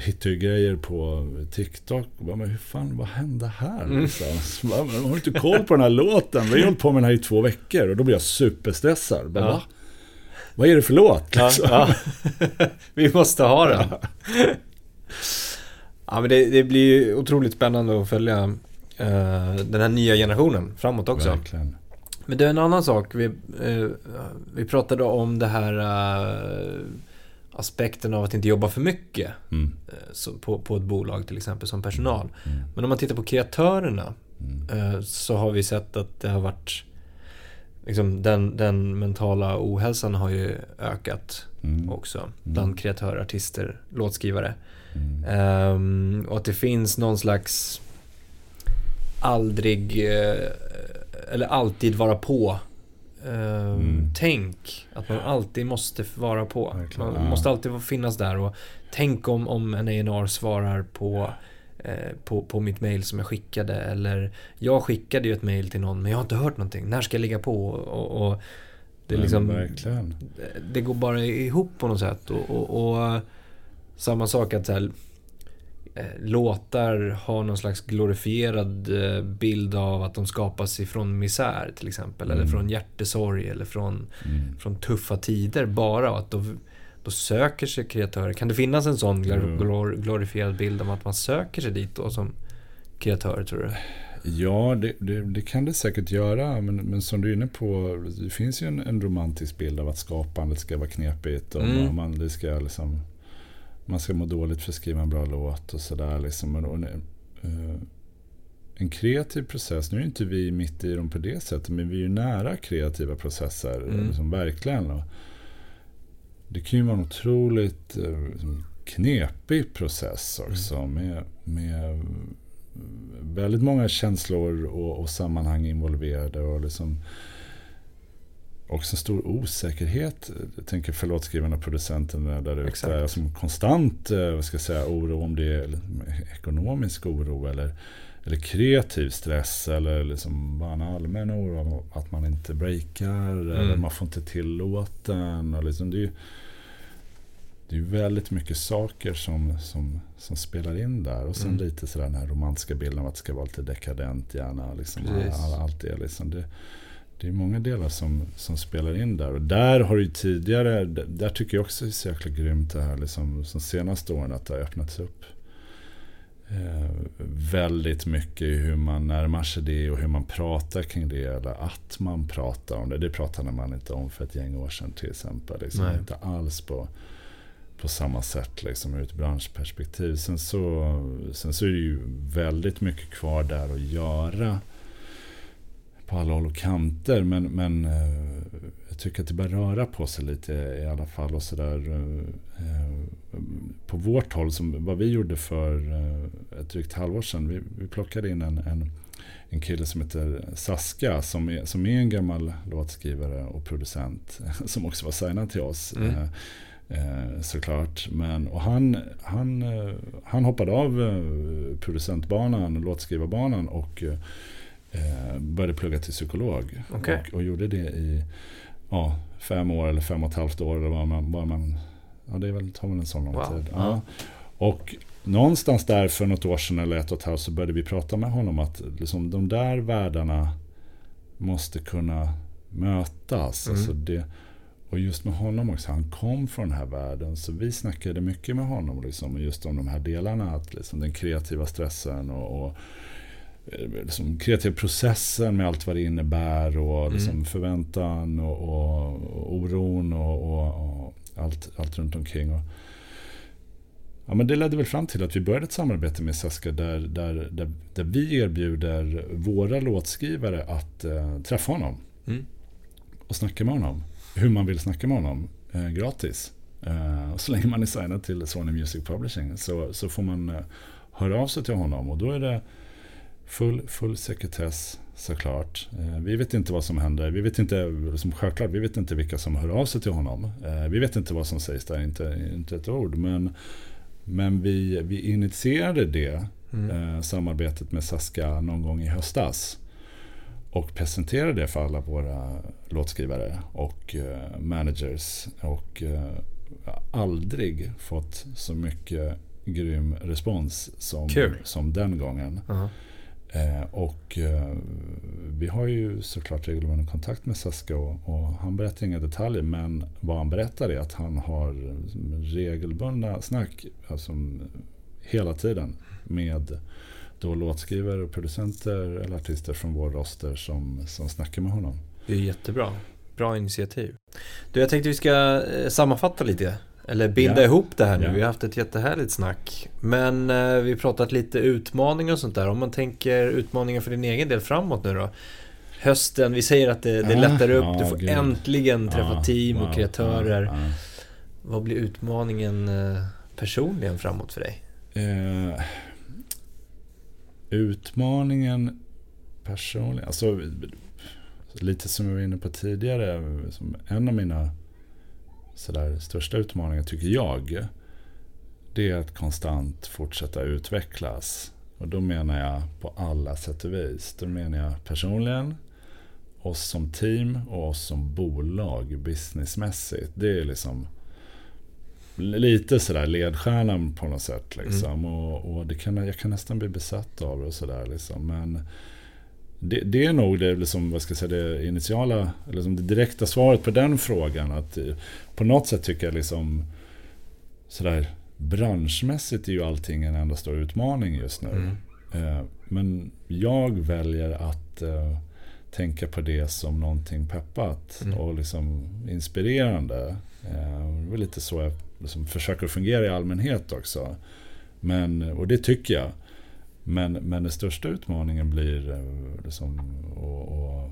hittar ju grejer på TikTok. Bara, men hur fan, vad hände här? Mm. Liksom. Bara, har inte koll på den här låten? Vi har hållit på med den här i två veckor och då blir jag superstressad. Bara, ja. Vad är det för låt? Liksom? Ja, ja. Vi måste ha den. Ja, men det, det blir ju otroligt spännande att följa uh, den här nya generationen framåt också. Verkligen. Men det är en annan sak. Vi, uh, vi pratade om det här uh, aspekten av att inte jobba för mycket mm. så, på, på ett bolag till exempel som personal. Mm. Men om man tittar på kreatörerna mm. så har vi sett att det har varit liksom, den, den mentala ohälsan har ju ökat mm. också mm. bland kreatörer, artister, låtskrivare. Mm. Um, och att det finns någon slags aldrig uh, eller alltid vara på uh, mm. tänk. Att man alltid måste vara på. Man ja. måste alltid finnas där och tänk om, om en A&R svarar på Eh, på, på mitt mail som jag skickade. Eller jag skickade ju ett mail till någon men jag har inte hört någonting. När ska jag lägga på? Och, och det, är liksom, verkligen. det går bara ihop på något sätt. Och, och, och samma sak att så här, låtar har någon slags glorifierad eh, bild av att de skapas ifrån misär till exempel. Mm. Eller från hjärtesorg eller från, mm. från tuffa tider bara. Och att då, då söker sig kreatörer. Kan det finnas en sån glor glorifierad bild om att man söker sig dit då som kreatör tror du? Ja, det, det, det, kan det säkert göra. Men, men som du är inne på, det finns ju en, en romantisk bild av att skapandet ska vara knepigt. Och mm. man, det ska liksom, man ska må dåligt för att skriva en bra låt och sådär. Liksom. Och, uh, en kreativ process, nu är inte vi mitt i dem på det sättet, men vi är ju nära kreativa processer. Mm. Liksom, verkligen. Och, det kan ju vara en otroligt eh, liksom, knepig process också. Mm. Med, med väldigt många känslor och, och sammanhang involverade. Och liksom också en stor osäkerhet. Jag tänker för låtskrivarna och producenterna där ute. Som alltså konstant eh, vad ska jag säga, oro om det är ekonomisk oro eller, eller kreativ stress. Eller liksom bara en allmän oro att man inte breakar. Mm. Eller man får inte till låten. Och liksom det är, det är väldigt mycket saker som, som, som spelar in där. Och sen mm. lite sådär den här romantiska bilden av att det ska vara lite dekadent gärna. Liksom, all, allt det, liksom. det, det är många delar som, som spelar in där. Och där har ju tidigare, där tycker jag också det är så jäkla grymt det här liksom, som senaste åren att det har öppnats upp. Eh, väldigt mycket i hur man närmar sig det och hur man pratar kring det. Eller att man pratar om det. Det pratade man inte om för ett gäng år sedan till exempel. Liksom, inte alls på på samma sätt liksom, ur ett branschperspektiv. Sen så, sen så är det ju väldigt mycket kvar där att göra på alla håll och kanter. Men, men eh, jag tycker att det börjar röra på sig lite i alla fall. Och så där, eh, på vårt håll, som, vad vi gjorde för eh, ett drygt halvår sedan. Vi, vi plockade in en, en, en kille som heter Saska som är, som är en gammal låtskrivare och producent. Som också var signad till oss. Mm. Eh, såklart. Men, och han, han, eh, han hoppade av eh, producentbanan, låtskrivarbanan och eh, började plugga till psykolog. Okay. Och, och, gjorde det i ja, fem år eller fem och ett halvt år. Eller vad man, vad man, ja, det är väl, tar väl en sån lång wow. tid. Ja. Och någonstans där för något år sedan eller ett och ett halvt så började vi prata med honom att liksom, de där världarna måste kunna mötas. Mm. Alltså det, och just med honom också, han kom från den här världen. Så vi snackade mycket med honom liksom, just om de här delarna. Att liksom den kreativa stressen och, och liksom, kreativa processen med allt vad det innebär och Mm. liksom, förväntan och, och, och oron och, och, och allt, allt runt omkring. Och, ja, men det ledde väl fram till att vi började ett samarbete med Saska där, där, där, där vi erbjuder våra låtskrivare att eh, träffa honom Mm. och snacka med honom. Hur man vill snacka med honom eh, gratis. Eh, och så länge man är signad till Sony Music Publishing så, så får man eh, höra av sig till honom. Och då är det full, full sekretess såklart. Eh, vi vet inte vad som händer. Vi vet inte, som självklart, vi vet inte vilka som hör av sig till honom. Eh, vi vet inte vad som sägs där, inte, inte ett ord. Men, men vi, vi initierade det Mm. eh, samarbetet med Saska någon gång i höstas. Och presenterade det för alla våra låtskrivare och managers. Och aldrig fått så mycket grym respons som, Kul. som den gången. Ja. Eh, och eh, vi har ju såklart regelbunden kontakt med Saska och, och han berättar inga detaljer men vad han berättar är att han har regelbundna snack alltså, hela tiden med då låtskrivare och producenter eller artister från vår roster som, som snackar med honom. Det är jättebra. Bra initiativ. Du, jag tänkte vi ska eh, sammanfatta lite. Eller binda Ja. ihop det här nu. Ja. Vi har haft ett jättehärligt snack. Men eh, vi har pratat lite utmaningar och sånt där. Om man tänker utmaningar för din egen del framåt nu då. Hösten, vi säger att det, det Ja, lättar upp. ja, du får gud. äntligen träffa Ja, team och kreatörer. Vad blir utmaningen eh, personligen framåt för dig? Eh, utmaningen personligen, alltså lite som jag var inne på tidigare, som en av mina sådär, största utmaningar tycker jag, det är att konstant fortsätta utvecklas. Och då menar jag på alla sätt och vis. Då menar jag personligen, oss som team och oss som bolag businessmässigt. Det är liksom lite sådär ledstjärnan på något sätt. Liksom. Och, och det kan, jag kan nästan bli besatt av det och sådär. Liksom. Men det, det är nog det, liksom, vad ska jag säga, det initiala, eller liksom det direkta svaret på den frågan. Att eh, på något sätt tycker jag liksom sådär branschmässigt är ju allting en enda stor utmaning just nu. Mm. Eh, Men jag väljer att eh, tänka på det som någonting peppat Mm. och liksom inspirerande. Eh, Det är lite så jag liksom försöker fungera i allmänhet också. Men, och det tycker jag. Men, men den största utmaningen blir eh, liksom, och, och,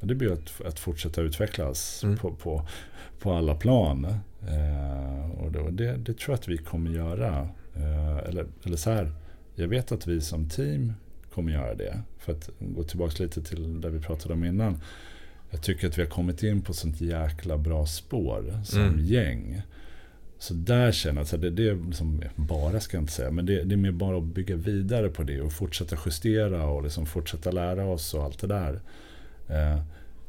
det blir att, att fortsätta utvecklas Mm. på, på, på alla plan. Eh, och det, det, det tror jag att vi kommer göra. Eh, eller, eller så här, jag vet att vi som team kommer göra det. För att gå tillbaka lite till det vi pratade om innan. Jag tycker att vi har kommit in på sånt jäkla bra spår som Mm. gäng. Så där känner jag att det, det är liksom, bara ska jag inte säga, men det, det är mer bara att bygga vidare på det och fortsätta justera och liksom fortsätta lära oss och allt det där. Eh,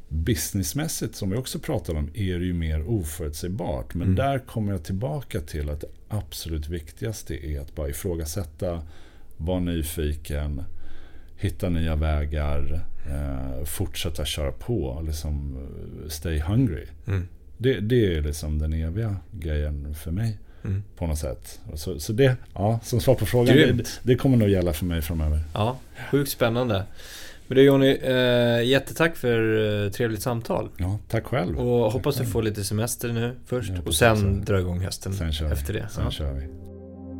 businessmässigt som vi också pratade om är det ju mer oförutsägbart. Men Mm. där kommer jag tillbaka till att det absolut viktigaste är att bara ifrågasätta, vara nyfiken, hitta nya vägar, eh, fortsätta köra på, liksom eh, stay hungry. Mm. Det, det är liksom den eviga grejen för mig Mm. på något sätt. Så, så det, ja, som svar på frågan, det, det kommer nog gälla för mig framöver. Ja, sjukt spännande. Men du Jonny, eh, jättetack för eh, trevligt samtal. Ja, tack själv. Och Tack hoppas du själv. får lite semester nu först och sen dra igång hösten Sen efter det. Sen Ja. kör vi.